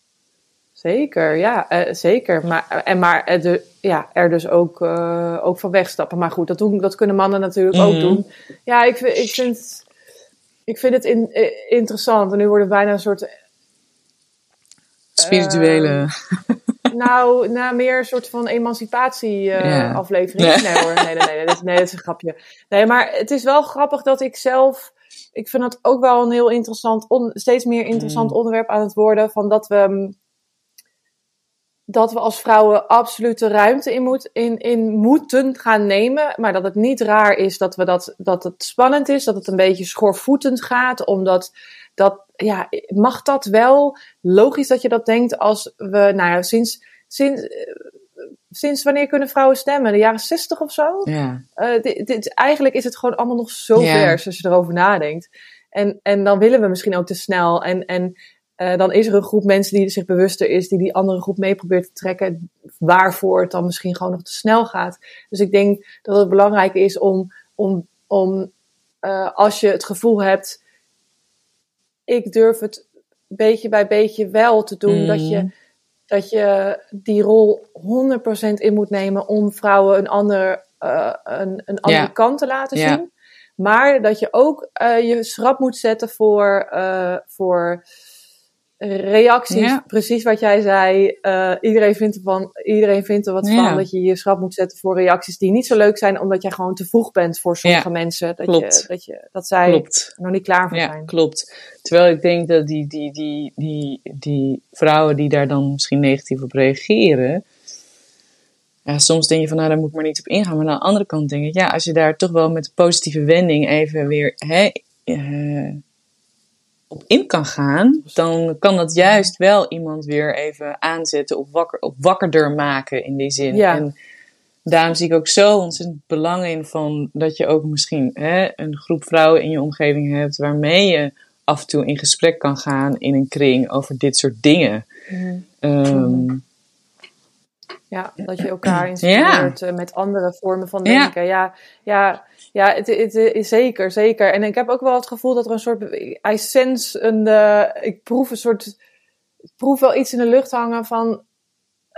Zeker, ja, eh, zeker. Maar, en maar de, ja, er dus ook, eh, ook van wegstappen. Maar goed, dat, doen, dat kunnen mannen natuurlijk ook Mhm. doen. Ja, ik, vind- ik vind, ik vind het in, interessant. En nu wordt het bijna een soort Spirituele. Nou, na meer een soort van emancipatie eh, aflevering. Nee. Nee. hoor, nee, nee, nee, dat, is- nee, dat is een grapje. Nee, maar het is wel grappig dat ik zelf... Ik vind het ook wel een heel interessant, on- steeds meer interessant Mm. onderwerp aan het worden. Van dat we, mm, dat we als vrouwen absoluut de ruimte in, moet, in, in moeten gaan nemen. Maar dat het niet raar is dat, we dat, dat het spannend is. Dat het een beetje schoorvoetend gaat. Omdat dat, ja, mag dat wel? Logisch dat je dat denkt als we, nou ja, sinds, sinds, eh, sinds wanneer kunnen vrouwen stemmen? De jaren zestig of zo? Ja. Eh, dit, dit- eigenlijk is het gewoon allemaal nog zo Ja. vers als je erover nadenkt. En, en dan willen we misschien ook te snel. En, en eh, dan is er een groep mensen die zich bewuster is, die die andere groep mee probeert te trekken, waarvoor het dan misschien gewoon nog te snel gaat. Dus ik denk dat het belangrijk is om, om, om als je het gevoel hebt, ik durf het beetje bij beetje wel te doen, Mm. dat je dat je die rol 100% in moet nemen om vrouwen een, ander, eh, een, een andere kant te laten zien. Maar dat je ook eh, je schrap moet zetten voor, eh, voor reacties. Ja. Precies wat jij zei. Eh, iedereen, vindt ervan, iedereen vindt er wat Ja. van dat je je schrap moet zetten voor reacties die niet zo leuk zijn, omdat jij gewoon te vroeg bent voor sommige Ja, mensen. Dat, klopt. Je, dat, je, dat zij Klopt. nog niet klaar voor Ja, zijn. klopt. Terwijl ik denk dat die, die, die, die, die vrouwen die daar dan misschien negatief op reageren. Ja, soms denk je van, nou, daar moet ik maar niet op ingaan. Maar aan de andere kant denk ik, ja, als je daar toch wel met een positieve wending even weer hè, eh, op in kan gaan, dan kan dat juist wel iemand weer even aanzetten of, wakker, of wakkerder maken in die zin. Ja. En daarom zie ik ook zo ontzettend belang in van dat je ook misschien hè, een groep vrouwen in je omgeving hebt waarmee je af en toe in gesprek kan gaan in een kring over dit soort dingen. Ehm, Ja, dat je elkaar inspireert eh, met andere vormen van Ja. denken. Ja, ja, ja het, het, is zeker, zeker. En ik heb ook wel het gevoel dat er een soort, I sense een, eh, ik proef een soort, ik proef wel iets in de lucht hangen van,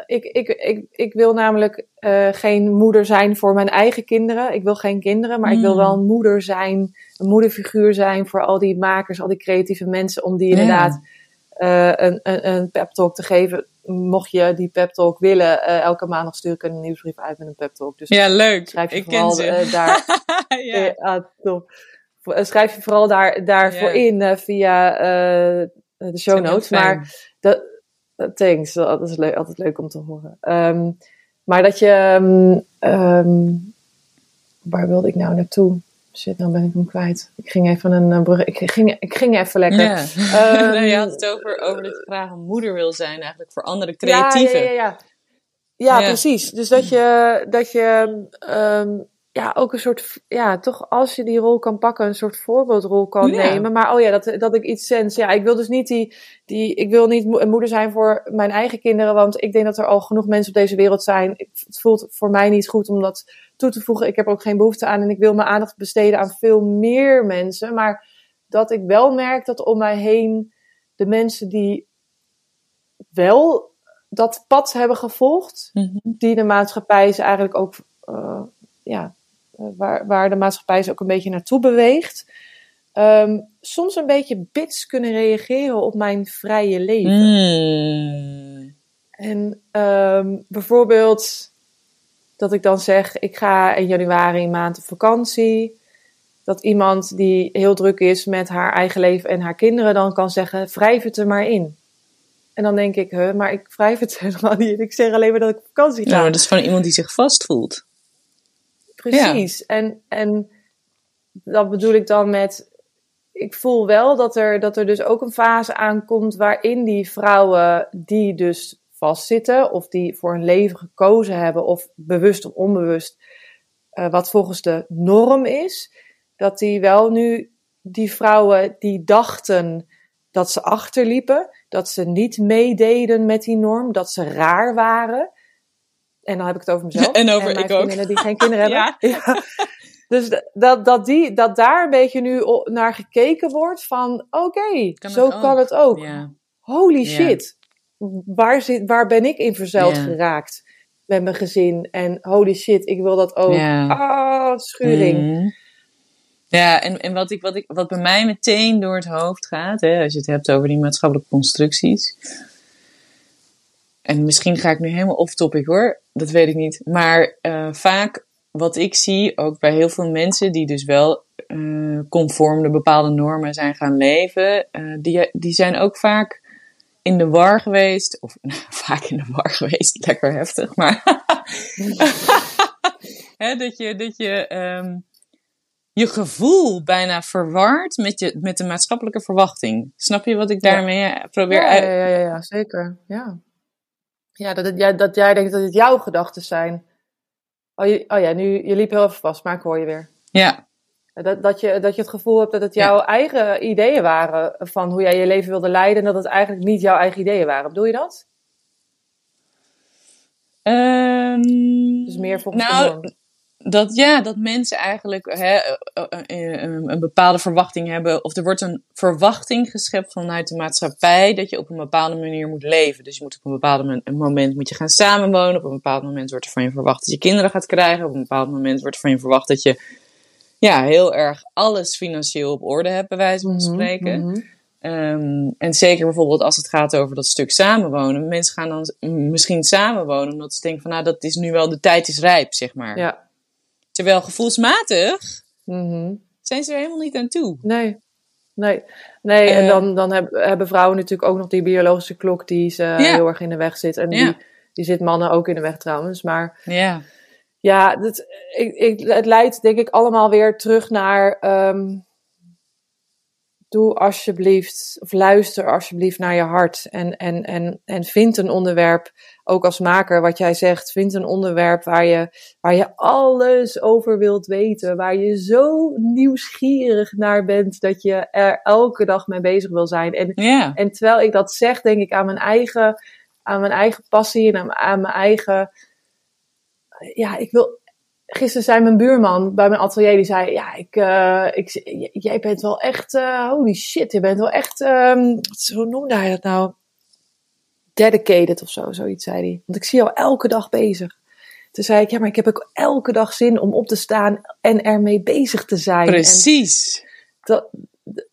ik, ik, ik, ik wil namelijk eh, geen moeder zijn voor mijn eigen kinderen. Ik wil geen kinderen, maar ik wil Mm. wel een moeder zijn, een moederfiguur zijn voor al die makers, al die creatieve mensen, om die Ja. inderdaad eh, een, een, een pep talk te geven. Mocht je die pep talk willen, eh, elke maandag stuur ik een nieuwsbrief uit met een pep talk. Dus ja, leuk. schrijf je ik ken vooral ze. eh, daar, ja. eh, ah, top. Schrijf je vooral daar, daarvoor Ja. in via de show notes. Maar dat, dat- thanks, dat is leuk, altijd leuk om te horen. Ehm, maar dat je, ehm, ehm, waar wilde ik nou naartoe? Shit, nou ben ik hem kwijt. Ik ging even een eh, brug, ik ging, ik ging even lekker. Ja. Ehm, Nee, je had het over, over dat je graag een moeder wil zijn, eigenlijk voor andere creatieven. Ja, ja, ja. Ja, Ja. precies. Dus dat je, dat je ehm, ja, ook een soort, ja, toch als je die rol kan pakken, een soort voorbeeldrol kan Ja. nemen. Maar oh ja, dat, dat ik iets sens. Ja, ik wil dus niet die, die, ik wil niet een moeder zijn voor mijn eigen kinderen, want ik denk dat er al genoeg mensen op deze wereld zijn. Het voelt voor mij niet goed om dat toe te voegen. Ik heb er ook geen behoefte aan en ik wil mijn aandacht besteden aan veel meer mensen. Maar dat ik wel merk dat om mij heen de mensen die wel dat pad hebben gevolgd, Mhm. die de maatschappij ze eigenlijk ook, eh, ja, eh, waar, waar de maatschappij ze ook een beetje naartoe beweegt, ehm, soms een beetje bits kunnen reageren op mijn vrije leven. Mm. En ehm, bijvoorbeeld dat ik dan zeg, ik ga in januari een maand op vakantie. Dat iemand die heel druk is met haar eigen leven en haar kinderen dan kan zeggen, wrijf het er maar in. En dan denk ik, huh, maar ik wrijf het helemaal niet. Ik zeg alleen maar dat ik op vakantie ga. Nou, dat is van iemand die zich vastvoelt. Precies. En, en dat bedoel ik dan met. Ik voel wel dat er, dat er dus ook een fase aankomt waarin die vrouwen die dus vastzitten, of die voor een leven gekozen hebben, of bewust of onbewust, uh, wat volgens de norm is, dat die wel nu die vrouwen die dachten dat ze achterliepen, dat ze niet meededen met die norm, dat ze raar waren. En dan heb ik het over mezelf. En over en ik ook. die geen kinderen hebben. ja. Dus dat, dat, die, dat daar een beetje nu naar gekeken wordt van, oké, zo kan het ook. Holy shit, waar, zit, waar ben ik in verzeild geraakt met mijn gezin? En holy shit, ik wil dat ook. Ah, schuring. Mhm. Ja, en, en wat, ik, wat, ik, wat bij mij meteen door het hoofd gaat, hè, als je het hebt over die maatschappelijke constructies. En misschien ga ik nu helemaal off topic hoor, dat weet ik niet. Maar uh, vaak wat ik zie, ook bij heel veel mensen die dus wel uh, conform de bepaalde normen zijn gaan leven, uh, die, die zijn ook vaak in de war geweest. Of nou, vaak in de war geweest, lekker heftig, maar. Dat je, dat je um, je gevoel bijna verward met, je, met de maatschappelijke verwachting. Snap je wat ik daarmee ja. probeer uit... Ja, ja, ja, ja, zeker. Ja, ja dat, het, dat jij denkt dat het jouw gedachten zijn. Oh, je, oh ja, nu, je liep heel even vast, maar ik hoor je weer. Ja. Dat, dat, je, dat je het gevoel hebt dat het jouw eigen ideeën waren van hoe jij je leven wilde leiden en dat het eigenlijk niet jouw eigen ideeën waren. Bedoel je dat? Um, dus meer volgens nou, dat ja, dat mensen eigenlijk hè, een bepaalde verwachting hebben. Of er wordt een verwachting geschept vanuit de maatschappij dat je op een bepaalde manier moet leven. Dus je moet op een bepaald moment moet je gaan samenwonen. Op een bepaald moment wordt er van je verwacht dat je kinderen gaat krijgen. Op een bepaald moment wordt er van je verwacht dat je ja, heel erg alles financieel op orde hebt, bij wijze van mhm, spreken. Mm um, en zeker bijvoorbeeld als het gaat over dat stuk samenwonen. Mensen gaan dan misschien samenwonen omdat ze denken van nou, dat is nu wel, de tijd is rijp, zeg maar. Ja. Terwijl gevoelsmatig mm zijn ze er helemaal niet aan toe. Nee. Nee, nee en eh. dan, dan hebben vrouwen natuurlijk ook nog die biologische klok die ze heel erg in de weg zit. En die, die zit mannen ook in de weg trouwens. Maar ja, ja dat, ik, ik, het leidt denk ik allemaal weer terug naar... Um, doe alsjeblieft, of luister alsjeblieft naar je hart. En, en, en, en vind een onderwerp, ook als maker, wat jij zegt, vind een onderwerp waar je, waar je alles over wilt weten. Waar je zo nieuwsgierig naar bent dat je er elke dag mee bezig wil zijn. En, en terwijl ik dat zeg, denk ik aan mijn eigen, aan mijn eigen passie en aan, aan mijn eigen. Ja, ik wil gisteren zei mijn buurman bij mijn atelier, die zei, ja, ik, uh, ik, jij bent wel echt, uh, holy shit, je bent wel echt, um, hoe noemde hij dat nou? Dedicated of zo, zoiets zei hij. Want ik zie jou elke dag bezig. Toen zei ik, ja, maar ik heb ook elke dag zin om op te staan en ermee bezig te zijn. Precies. dat,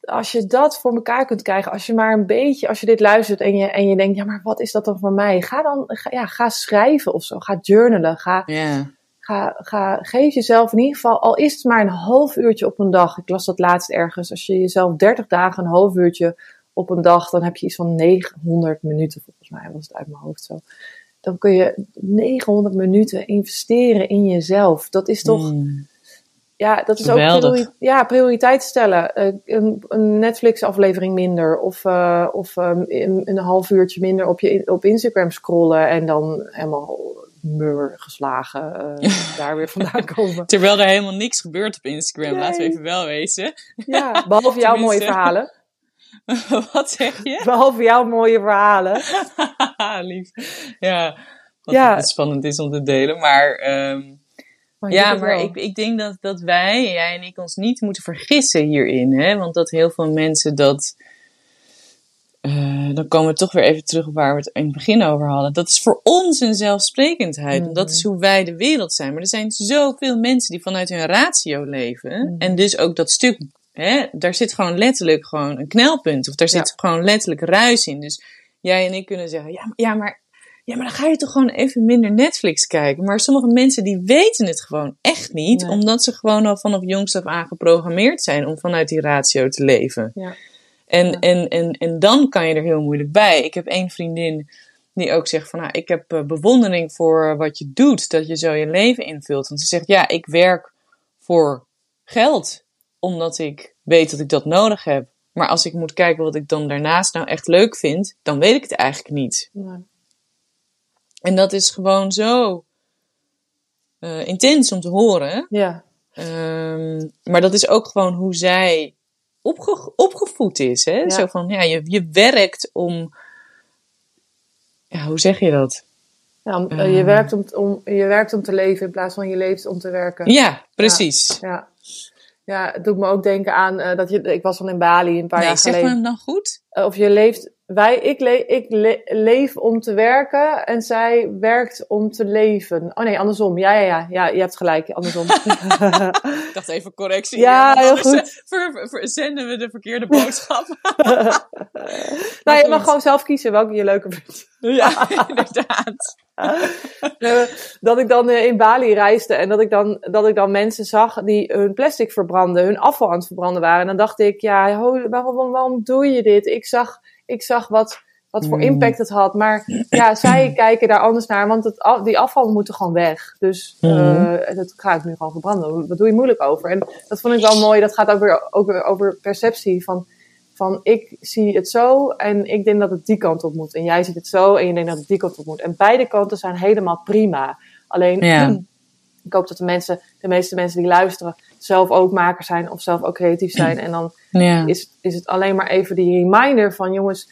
als je dat voor elkaar kunt krijgen, als je maar een beetje, als je dit luistert en je, en je denkt, ja, maar wat is dat dan voor mij? Ga dan, ga, ja, ga schrijven of zo. Ga journalen. Ga, yeah. Ga, ga, geef jezelf in ieder geval, al is het maar een half uurtje op een dag. Ik las dat laatst ergens. Als je jezelf 30 dagen een half uurtje op een dag, dan heb je iets van 900 minuten, volgens mij was het uit mijn hoofd zo. Dan kun je 900 minuten investeren in jezelf. Dat is toch. Mm. Ja, dat is ook priori ja, prioriteit stellen. Uh, een, een Netflix-aflevering minder. Of, uh, of um, een, een, half uurtje minder op, je, op Instagram scrollen. En dan helemaal mur geslagen uh, daar weer vandaan komen. Terwijl er helemaal niks gebeurt op Instagram, laten we even wel wezen. Ja, behalve jouw mooie verhalen. Wat zeg je? Behalve jouw mooie verhalen. Lief. Ja, wat ja. spannend is om te delen. Maar, um, ja, maar ik, ik denk dat, dat wij, jij en ik, ons niet moeten vergissen hierin. Hè? Want dat heel veel mensen dat uh, dan komen we toch weer even terug op waar we het in het begin over hadden. Dat is voor ons een zelfsprekendheid. Mm Dat is hoe wij de wereld zijn. Maar er zijn zoveel mensen die vanuit hun ratio leven. Mhm. En dus ook dat stuk, hè, daar zit gewoon letterlijk gewoon een knelpunt. Of daar zit gewoon letterlijk ruis in. Dus jij en ik kunnen zeggen, ja, ja maar ja, maar dan ga je toch gewoon even minder Netflix kijken. Maar sommige mensen die weten het gewoon echt niet, Nee. omdat ze gewoon al vanaf jongs af aan geprogrammeerd zijn om vanuit die ratio te leven. Ja. En, Ja. en, en, en dan kan je er heel moeilijk bij. Ik heb één vriendin die ook zegt van, nou, ik heb eh, bewondering voor wat je doet, dat je zo je leven invult. Want ze zegt, ja, ik werk voor geld, omdat ik weet dat ik dat nodig heb. Maar als ik moet kijken wat ik dan daarnaast nou echt leuk vind, dan weet ik het eigenlijk niet. En dat is gewoon zo eh, intens om te horen. Ja. Ehm, maar dat is ook gewoon hoe zij opge- opgevoed is. Hè? Ja. Zo van, ja, je, je werkt om... Ja, hoe zeg je dat? Ja, om- eh, je, werkt om, om, je werkt om te leven in plaats van je leeft om te werken. Ja, precies. Ja, ja het doet me ook denken aan eh, dat je. Ik was dan in Bali een paar nee, jaar zeg me geleden. hem dan goed? Of je leeft. Wij, ik, le, ik le- leef om te werken en zij werkt om te leven. Oh nee, andersom. Ja, ja, ja. ja je hebt gelijk. Andersom. Ik dacht even correctie. Ja, heel anders, goed. eh, ver- ver- ver- zenden we de verkeerde boodschap. nou, je mag gewoon zelf kiezen welke je leuker vindt. ja, inderdaad. Eh, dat ik dan eh, in Bali reisde en dat ik, dan, dat ik dan mensen zag die hun plastic verbranden, hun afval aan het verbranden waren. En dan dacht ik, ja, waarom, waarom doe je dit? Ik zag, ik zag wat, wat voor Mm. impact het had. Maar ja, zij kijken daar anders naar, want het, af- die afval moet er gewoon weg. Dus Mhm. dat ga ik nu gewoon verbranden. Wat doe je moeilijk over? En dat vond ik wel mooi. Dat gaat ook weer, ook weer over perceptie van van ik zie het zo en ik denk dat het die kant op moet. En jij ziet het zo en je denkt dat het die kant op moet. En beide kanten zijn helemaal prima. Alleen, Ja. ik hoop dat de mensen, de meeste mensen die luisteren, zelf ook maker zijn of zelf ook creatief zijn. En dan Ja. is, is het alleen maar even die reminder van jongens,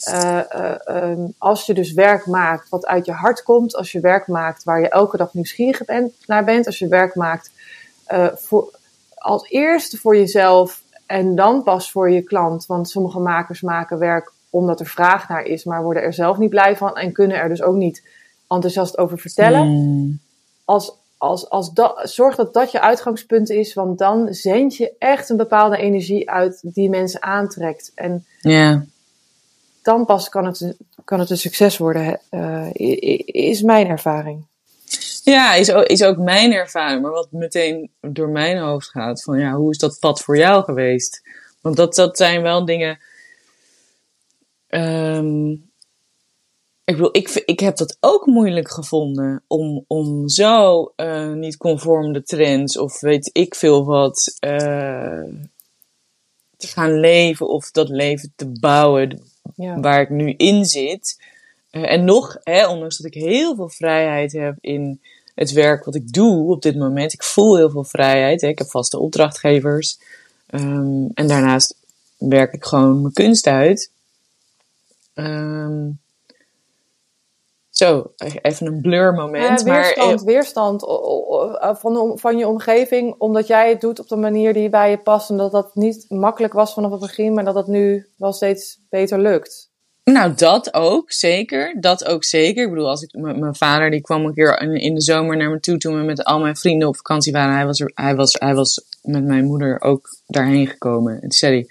eh, eh, ehm, als je dus werk maakt wat uit je hart komt, als je werk maakt waar je elke dag nieuwsgierig bent, naar bent, als je werk maakt eh, voor, als eerste voor jezelf en dan pas voor je klant. Want sommige makers maken werk omdat er vraag naar is, maar worden er zelf niet blij van en kunnen er dus ook niet enthousiast over vertellen Mm. als, als, als dat, zorg dat dat je uitgangspunt is, want dan zend je echt een bepaalde energie uit die mensen aantrekt. En dan pas kan het, kan het een succes worden, eh, is mijn ervaring. Ja, is ook, is ook mijn ervaring. Maar wat meteen door mijn hoofd gaat, van ja, hoe is dat pad voor jou geweest? Want dat, dat zijn wel dingen. ehm, ik bedoel, ik, ik heb dat ook moeilijk gevonden om, om zo eh, niet conform de trends of weet ik veel wat eh, te gaan leven of dat leven te bouwen Ja. waar ik nu in zit. Eh, en nog, hè, ondanks dat ik heel veel vrijheid heb in het werk wat ik doe op dit moment. Ik voel heel veel vrijheid. Hè. Ik heb vaste opdrachtgevers. Ehm, en daarnaast werk ik gewoon mijn kunst uit. Ehm, zo, even een blur moment. Eh, maar, weerstand, weerstand o- o- o- van, van je omgeving, omdat jij het doet op de manier die bij je past. En dat dat niet makkelijk was vanaf het begin, maar dat dat nu wel steeds beter lukt. Nou, dat ook, zeker. Dat ook zeker. Ik bedoel, als ik, mijn vader die kwam een keer in, in de zomer naar me toe toen we met al mijn vrienden op vakantie waren. Hij was, er, hij was, hij was met mijn moeder ook daarheen gekomen. En toen zei hij,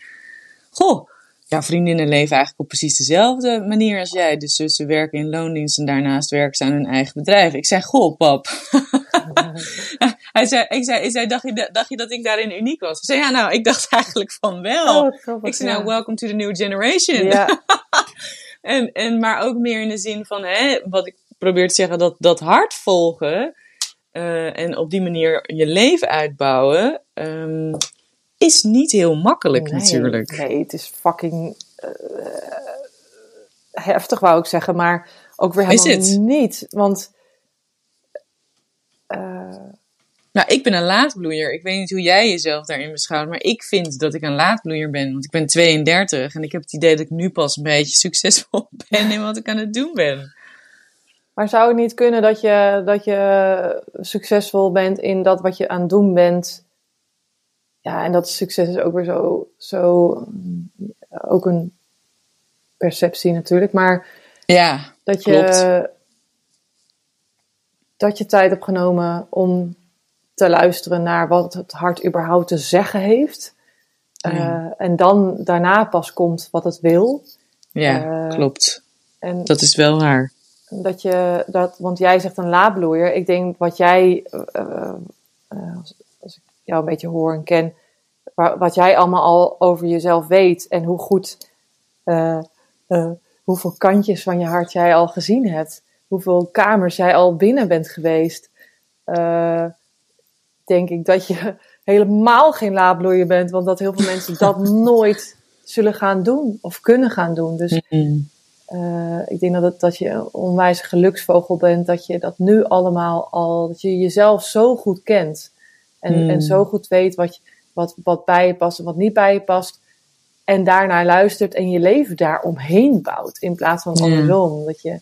goh, ja, vriendinnen leven eigenlijk op precies dezelfde manier als jij. Dus ze werken in loondienst en daarnaast werken ze aan hun eigen bedrijf. Ik zei, goh, pap. hij zei, ik zei, ik zei dacht, je, dacht je dat ik daarin uniek was? Ik zei, ja, nou, ik dacht eigenlijk van wel. Oh, grappig, ik zei, ja. nou, welcome to the new generation. Ja, En, en, maar ook meer in de zin van, hè, wat ik probeer te zeggen, dat, dat hart volgen eh, en op die manier je leven uitbouwen, ehm, is niet heel makkelijk nee, natuurlijk. Nee, het is fucking eh, heftig, wou ik zeggen, maar ook weer Is helemaal het? niet. Want eh, Nou, ik ben een laadbloeier. Ik weet niet hoe jij jezelf daarin beschouwt, maar ik vind dat ik een laadbloeier ben. Want ik ben 32 en ik heb het idee dat ik nu pas een beetje succesvol ben in wat ik aan het doen ben. Maar zou het niet kunnen dat je, dat je succesvol bent in dat wat je aan het doen bent? Ja, en dat succes is ook weer zo, zo mm, ook een perceptie natuurlijk. Maar Ja, dat je, Klopt. dat je tijd hebt genomen om te luisteren naar wat het hart überhaupt te zeggen heeft. Ja. Eh, en dan daarna pas komt wat het wil. ja Eh, klopt. En Dat is wel waar. dat je dat, want jij zegt een laadbloeier. Ik denk wat jij, uh, jou een beetje hoor en ken, wat jij allemaal al over jezelf weet en hoe goed, hoeveel kantjes van je hart jij al gezien hebt, hoeveel kamers jij al binnen bent geweest, denk ik dat je helemaal geen laadbloeier bent, want dat heel veel mensen dat nooit zullen gaan doen of kunnen gaan doen. Dus uh, ik denk dat, het, dat je een onwijs geluksvogel bent, dat je dat nu allemaal al, dat je jezelf zo goed kent. En, en hmm. zo goed weet wat, wat, wat bij je past en wat niet bij je past. En daarnaar luistert en je leven daaromheen bouwt. In plaats van andersom. Dat je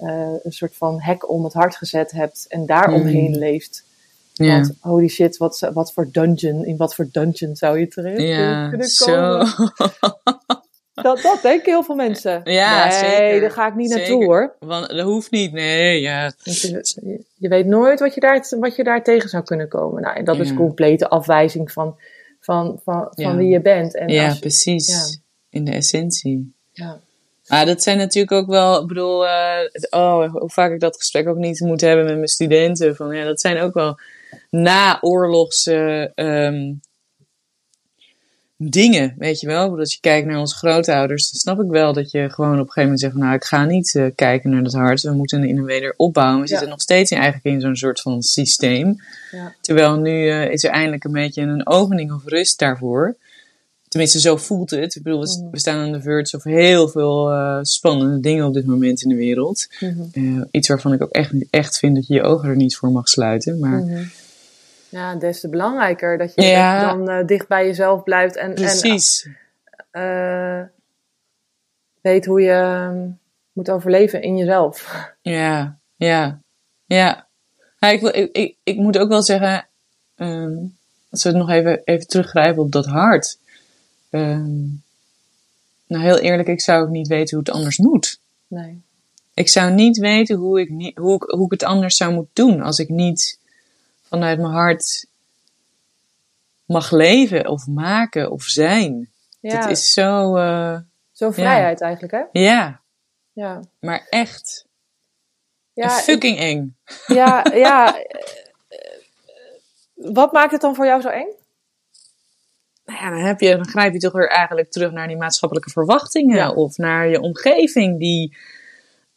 uh, een soort van hek om het hart gezet hebt en daaromheen mm. leeft. Ja. Want holy shit, wat, wat voor dungeon, in wat voor dungeon zou je terecht ja, kunnen komen? Zo. Dat, dat denken heel veel mensen. Ja, nee, zeker. daar ga ik niet naartoe hoor. Want dat hoeft niet, nee. Ja. Je, je, weet nooit wat je, daar, wat je daar tegen zou kunnen komen. Nou, en dat is complete afwijzing van, van, van, van wie je bent. En ja, precies. In de essentie. Ja. Maar dat zijn natuurlijk ook wel, ik bedoel, uh, oh, hoe vaak ik dat gesprek ook niet moet hebben met mijn studenten. Van, ja, dat zijn ook wel naoorlogse um, dingen, weet je wel. Als je kijkt naar onze grootouders, dan snap ik wel dat je gewoon op een gegeven moment zegt van, nou, ik ga niet uh, kijken naar het hart. We moeten in een wederopbouw. We zitten nog steeds in, eigenlijk in zo'n soort van systeem. Ja. Terwijl nu uh, is er eindelijk een beetje een opening of rust daarvoor. Tenminste, zo voelt het. Ik bedoel, we, mm. staan aan de verge of heel veel uh, spannende dingen op dit moment in de wereld. Mm -hmm. iets waarvan ik ook echt, echt vind dat je je ogen er niet voor mag sluiten. Maar... Mm -hmm. Ja, des te belangrijker dat je dan uh, dicht bij jezelf blijft en, Precies. en uh, weet hoe je um, moet overleven in jezelf. Ja, ja, ja. ja ik, wil, ik, ik, ik, moet ook wel zeggen, um, als we nog even, even teruggrijpen op dat hart. Um, nou, heel eerlijk, ik zou ook niet weten hoe het anders moet. Nee. Ik zou niet weten hoe ik, hoe, ik, hoe ik het anders zou moeten doen als ik niet vanuit mijn hart mag leven of maken of zijn. Ja. Dat is zo. Uh, zo vrijheid eigenlijk, hè? Ja. Ja. Maar echt. Ja, fucking eng. Ja, ja. Wat maakt het dan voor jou zo eng? Nou ja, dan, heb je, dan grijp je toch weer eigenlijk terug naar die maatschappelijke verwachtingen. Of naar je omgeving die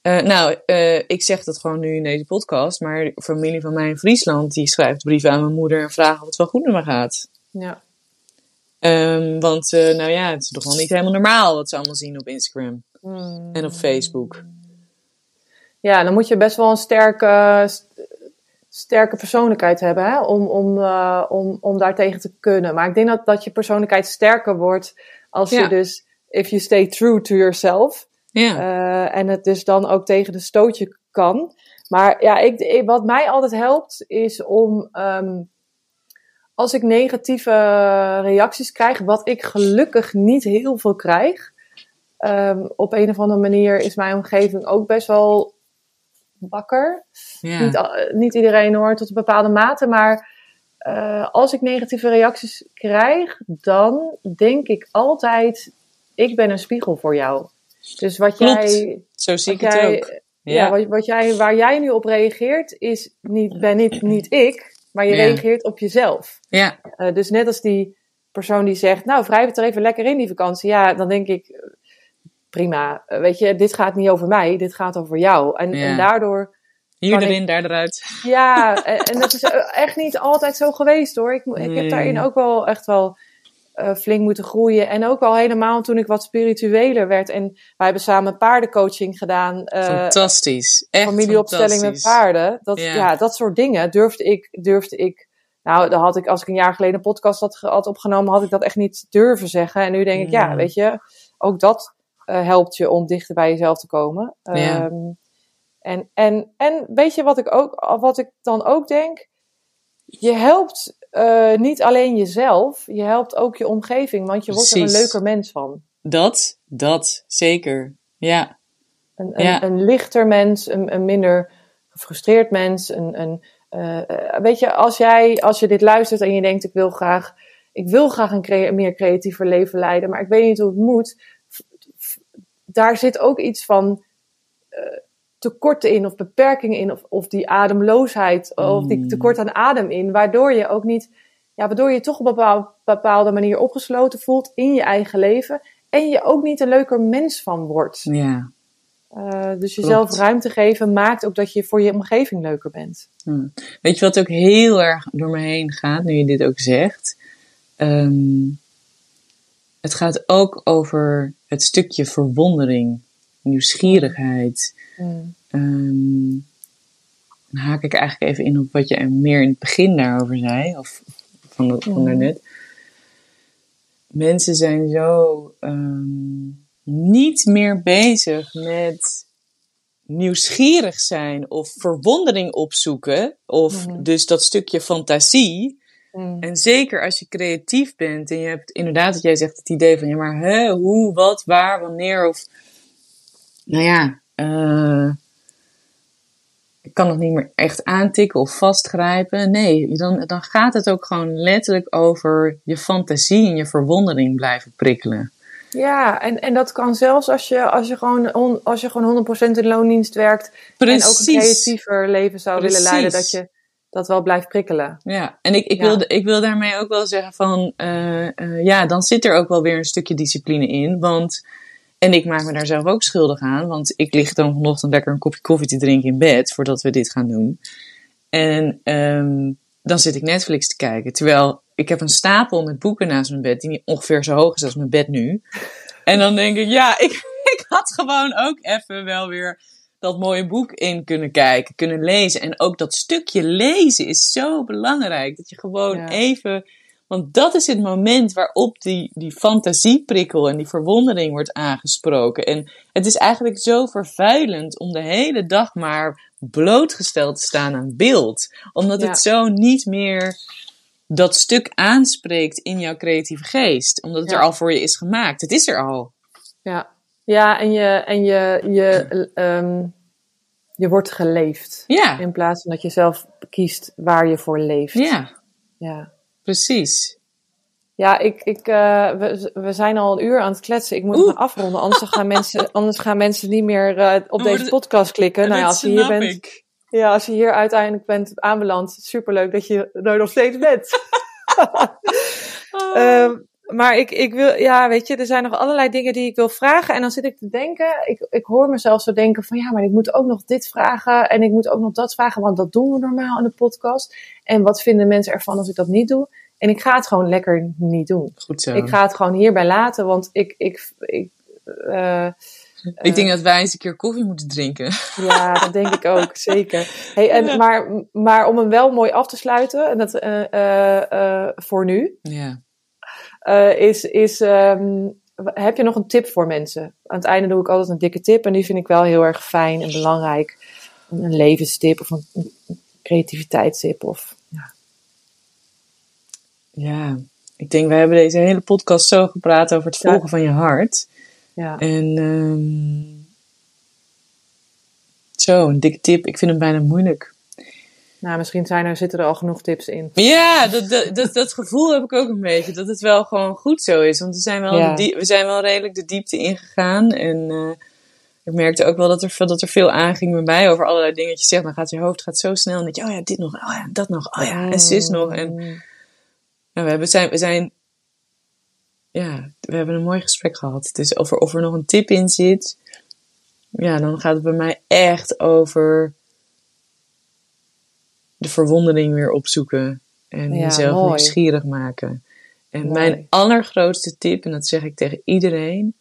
uh, nou, uh, ik zeg dat gewoon nu in deze podcast, maar de familie van mij in Friesland, die schrijft brieven aan mijn moeder en vragen of het wel goed met me gaat. Ja. Um, want, uh, nou ja, het is toch wel niet helemaal normaal wat ze allemaal zien op Instagram hmm. en op Facebook. Ja, dan moet je best wel een sterke, sterke persoonlijkheid hebben hè? Om, om, om, om daartegen te kunnen. Maar ik denk dat, dat je persoonlijkheid sterker wordt als je dus, if you stay true to yourself. Ja. Uh, en het dus dan ook tegen de stootje kan. Maar ja, ik, wat mij altijd helpt is om. Um, als ik negatieve reacties krijg, wat ik gelukkig niet heel veel krijg. Um, op een of andere manier is mijn omgeving ook best wel wakker. Ja. Niet, niet iedereen hoor, tot een bepaalde mate. Maar uh, als ik negatieve reacties krijg, dan denk ik altijd: ik ben een spiegel voor jou. Dus wat jij. Zo zie ik het ook. Ja, wat, wat, jij, waar jij nu op reageert, is niet, ben niet, niet ik, maar je reageert op jezelf. Ja. Uh, dus net als die persoon die zegt, nou, wrijf het er even lekker in die vakantie. Ja, dan denk ik, prima. Uh, weet je, dit gaat niet over mij, dit gaat over jou. En, en daardoor. Hier erin, daar eruit. Ja, en, en, dat is echt niet altijd zo geweest hoor. Ik, ik heb daarin ook wel echt wel uh, flink moeten groeien. En ook al helemaal toen ik wat spiritueler werd. En wij hebben samen paardencoaching gedaan. Uh, fantastisch. Echt familieopstelling met paarden. Dat, ja. dat soort dingen durfde ik, durfde ik. Nou, dan had ik, als ik een jaar geleden een podcast had, had opgenomen, had ik dat echt niet durven zeggen. En nu denk ik, ja, weet je, ook dat uh, helpt je om dichter bij jezelf te komen. Ja. Um, en, en, en weet je wat ik, ook, wat ik dan ook denk? Je helpt uh, niet alleen jezelf, je helpt ook je omgeving, want je wordt er een leuker mens van. Dat, dat, zeker. Ja. Een, een, ja. een lichter mens, een, een, minder gefrustreerd mens. Een, een, uh, weet je, als, jij, als je dit luistert en je denkt, ik wil graag, ik wil graag een crea meer creatiever leven leiden, maar ik weet niet hoe het moet. Daar zit ook iets van tekorten in of beperkingen in of, of die ademloosheid of die Mm. tekort aan adem in, waardoor je ook niet, ja, waardoor je toch op een bepaal- bepaalde manier opgesloten voelt in je eigen leven en je ook niet een leuker mens van wordt. Ja. Eh, dus jezelf Klopt. ruimte geven maakt ook dat je voor je omgeving leuker bent. Hm. Weet je wat ook heel erg door me heen gaat, nu je dit ook zegt? Ehm, het gaat ook over het stukje verwondering, nieuwsgierigheid. Mm. Ehm, dan haak ik eigenlijk even in op wat je meer in het begin daarover zei, of van, de, van Mhm. daarnet. Mensen zijn zo ehm, niet meer bezig met nieuwsgierig zijn of verwondering opzoeken, of Mhm. dus dat stukje fantasie. Mm. En zeker als je creatief bent en je hebt inderdaad, wat jij zegt, het idee van ja, maar hè, hoe, wat, waar, wanneer, of nou ja, eh, ik kan het niet meer echt aantikken of vastgrijpen. Nee, dan, dan gaat het ook gewoon letterlijk over je fantasie en je verwondering blijven prikkelen. Ja, en, en dat kan zelfs als je, als je gewoon, on- als je gewoon 100% in loondienst werkt en ook een creatiever leven zou willen leiden, dat je dat wel blijft prikkelen. Ja, en ik, ik, Ja. Wil, ik wil daarmee ook wel zeggen van, eh, eh, ja, dan zit er ook wel weer een stukje discipline in. Want, en ik maak me daar zelf ook schuldig aan, want ik lig dan vanochtend lekker een kopje koffie te drinken in bed voordat we dit gaan doen. En ehm, dan zit ik Netflix te kijken, terwijl ik heb een stapel met boeken naast mijn bed die niet ongeveer zo hoog is als mijn bed nu. En dan denk ik, ja, ik, ik had gewoon ook even wel weer dat mooie boek in kunnen kijken, kunnen lezen. En ook dat stukje lezen is zo belangrijk. Dat je gewoon Ja. even. Want dat is het moment waarop die, die fantasieprikkel en die verwondering wordt aangesproken. En het is eigenlijk zo vervuilend om de hele dag maar blootgesteld te staan aan beeld. Omdat Ja. het zo niet meer dat stuk aanspreekt in jouw creatieve geest. Omdat het Ja. er al voor je is gemaakt. Het is er al. Ja, ja en, je, en je, je, ehm, je wordt geleefd. Ja, In plaats van dat je zelf kiest waar je voor leeft. ja ja. Precies. Ja, ik, ik, eh, we, we zijn al een uur aan het kletsen. Ik moet Oeh. gaan afronden, anders gaan mensen, anders gaan mensen niet meer eh, op Oh, deze podcast klikken. Nou ja, als je hier bent, ik. ja, als je hier uiteindelijk bent aanbeland, superleuk dat je er nog steeds bent. Oh. Ehm, maar ik, ik wil, ja, weet je, er zijn nog allerlei dingen die ik wil vragen. En dan zit ik te denken, ik, ik hoor mezelf zo denken van ja, maar ik moet ook nog dit vragen. En ik moet ook nog dat vragen, want dat doen we normaal in de podcast. En wat vinden mensen ervan als ik dat niet doe? En ik ga het gewoon lekker niet doen. Goed zo. Ik ga het gewoon hierbij laten, want ik, ik, ik eh, Ik denk dat wij eens een keer koffie moeten drinken. ja, dat denk ik ook, zeker. Hey, en, maar, maar om hem wel mooi af te sluiten, en dat eh, eh, eh, voor nu, Ja. Eh, is, is ehm, heb je nog een tip voor mensen? Aan het einde doe ik altijd een dikke tip en die vind ik wel heel erg fijn en belangrijk. Een levenstip of een, een creativiteitstip. Of, ja. Ja. Ik denk, we hebben deze hele podcast zo gepraat over het Ja. volgen van je hart. Ja. En ehm, zo, een dikke tip. Ik vind hem bijna moeilijk. Nou, misschien zijn er, zitten er al genoeg tips in. Ja, dat, dat, dat, dat gevoel heb ik ook een beetje. Dat het wel gewoon goed zo is. Want we zijn wel, Ja. de die- we zijn wel redelijk de diepte ingegaan. En eh, ik merkte ook wel dat er, veel- dat er veel aanging bij mij over allerlei dingetjes. Zeg, dan gaat je hoofd gaat zo snel. En denk je, oh ja, dit nog. Oh ja, dat nog. Oh ja, en zus nog. En nou, we, hebben, zijn, we zijn... Ja, we hebben een mooi gesprek gehad. Dus of er, of er nog een tip in zit... Ja, dan gaat het bij mij echt over... De verwondering weer opzoeken. En Ja, jezelf mooi. nieuwsgierig maken. En Mooi. mijn allergrootste tip, en dat zeg ik tegen iedereen...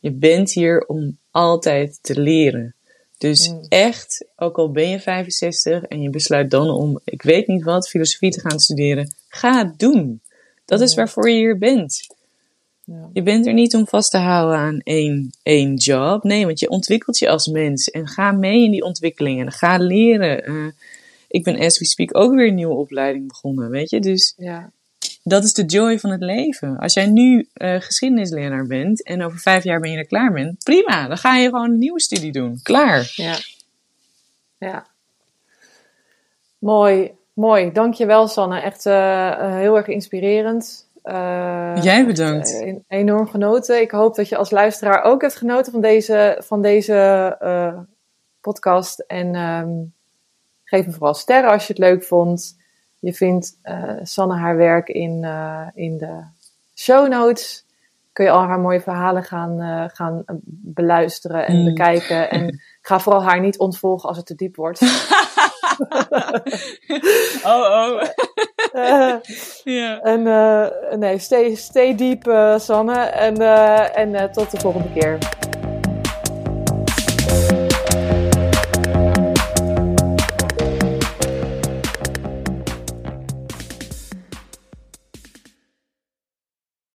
Je bent hier om altijd te leren. Dus Mm. echt, ook al ben je 65 en je besluit dan om, ik weet niet wat, filosofie te gaan studeren, ga het doen. Dat is waarvoor je hier bent. Ja. Je bent er niet om vast te houden aan één, één job. Nee, want je ontwikkelt je als mens. En ga mee in die ontwikkelingen. Ga leren. Eh, ik ben as we speak ook weer een nieuwe opleiding begonnen, weet je. Dus Ja. dat is de joy van het leven. Als jij nu eh, geschiedenisleraar bent en over vijf jaar ben je er klaar bent, prima. Dan ga je gewoon een nieuwe studie doen. Klaar. Ja. Ja. Mooi, mooi. Dankjewel Sanne. Echt eh, eh, heel erg inspirerend. Jij bedankt. enorm genoten. Ik hoop dat je als luisteraar ook hebt genoten van deze, van deze podcast. En ehm, geef me vooral sterren als je het leuk vond. Je vindt uh, Sanne haar werk in, in de show notes. Kun je al haar mooie verhalen gaan, gaan beluisteren en mm. bekijken. En ga vooral haar niet ontvolgen als het te diep wordt. oh, oh. Uh, ja. En uh, nee, stay, stay deep, uh, Sanne. En, en tot de volgende keer.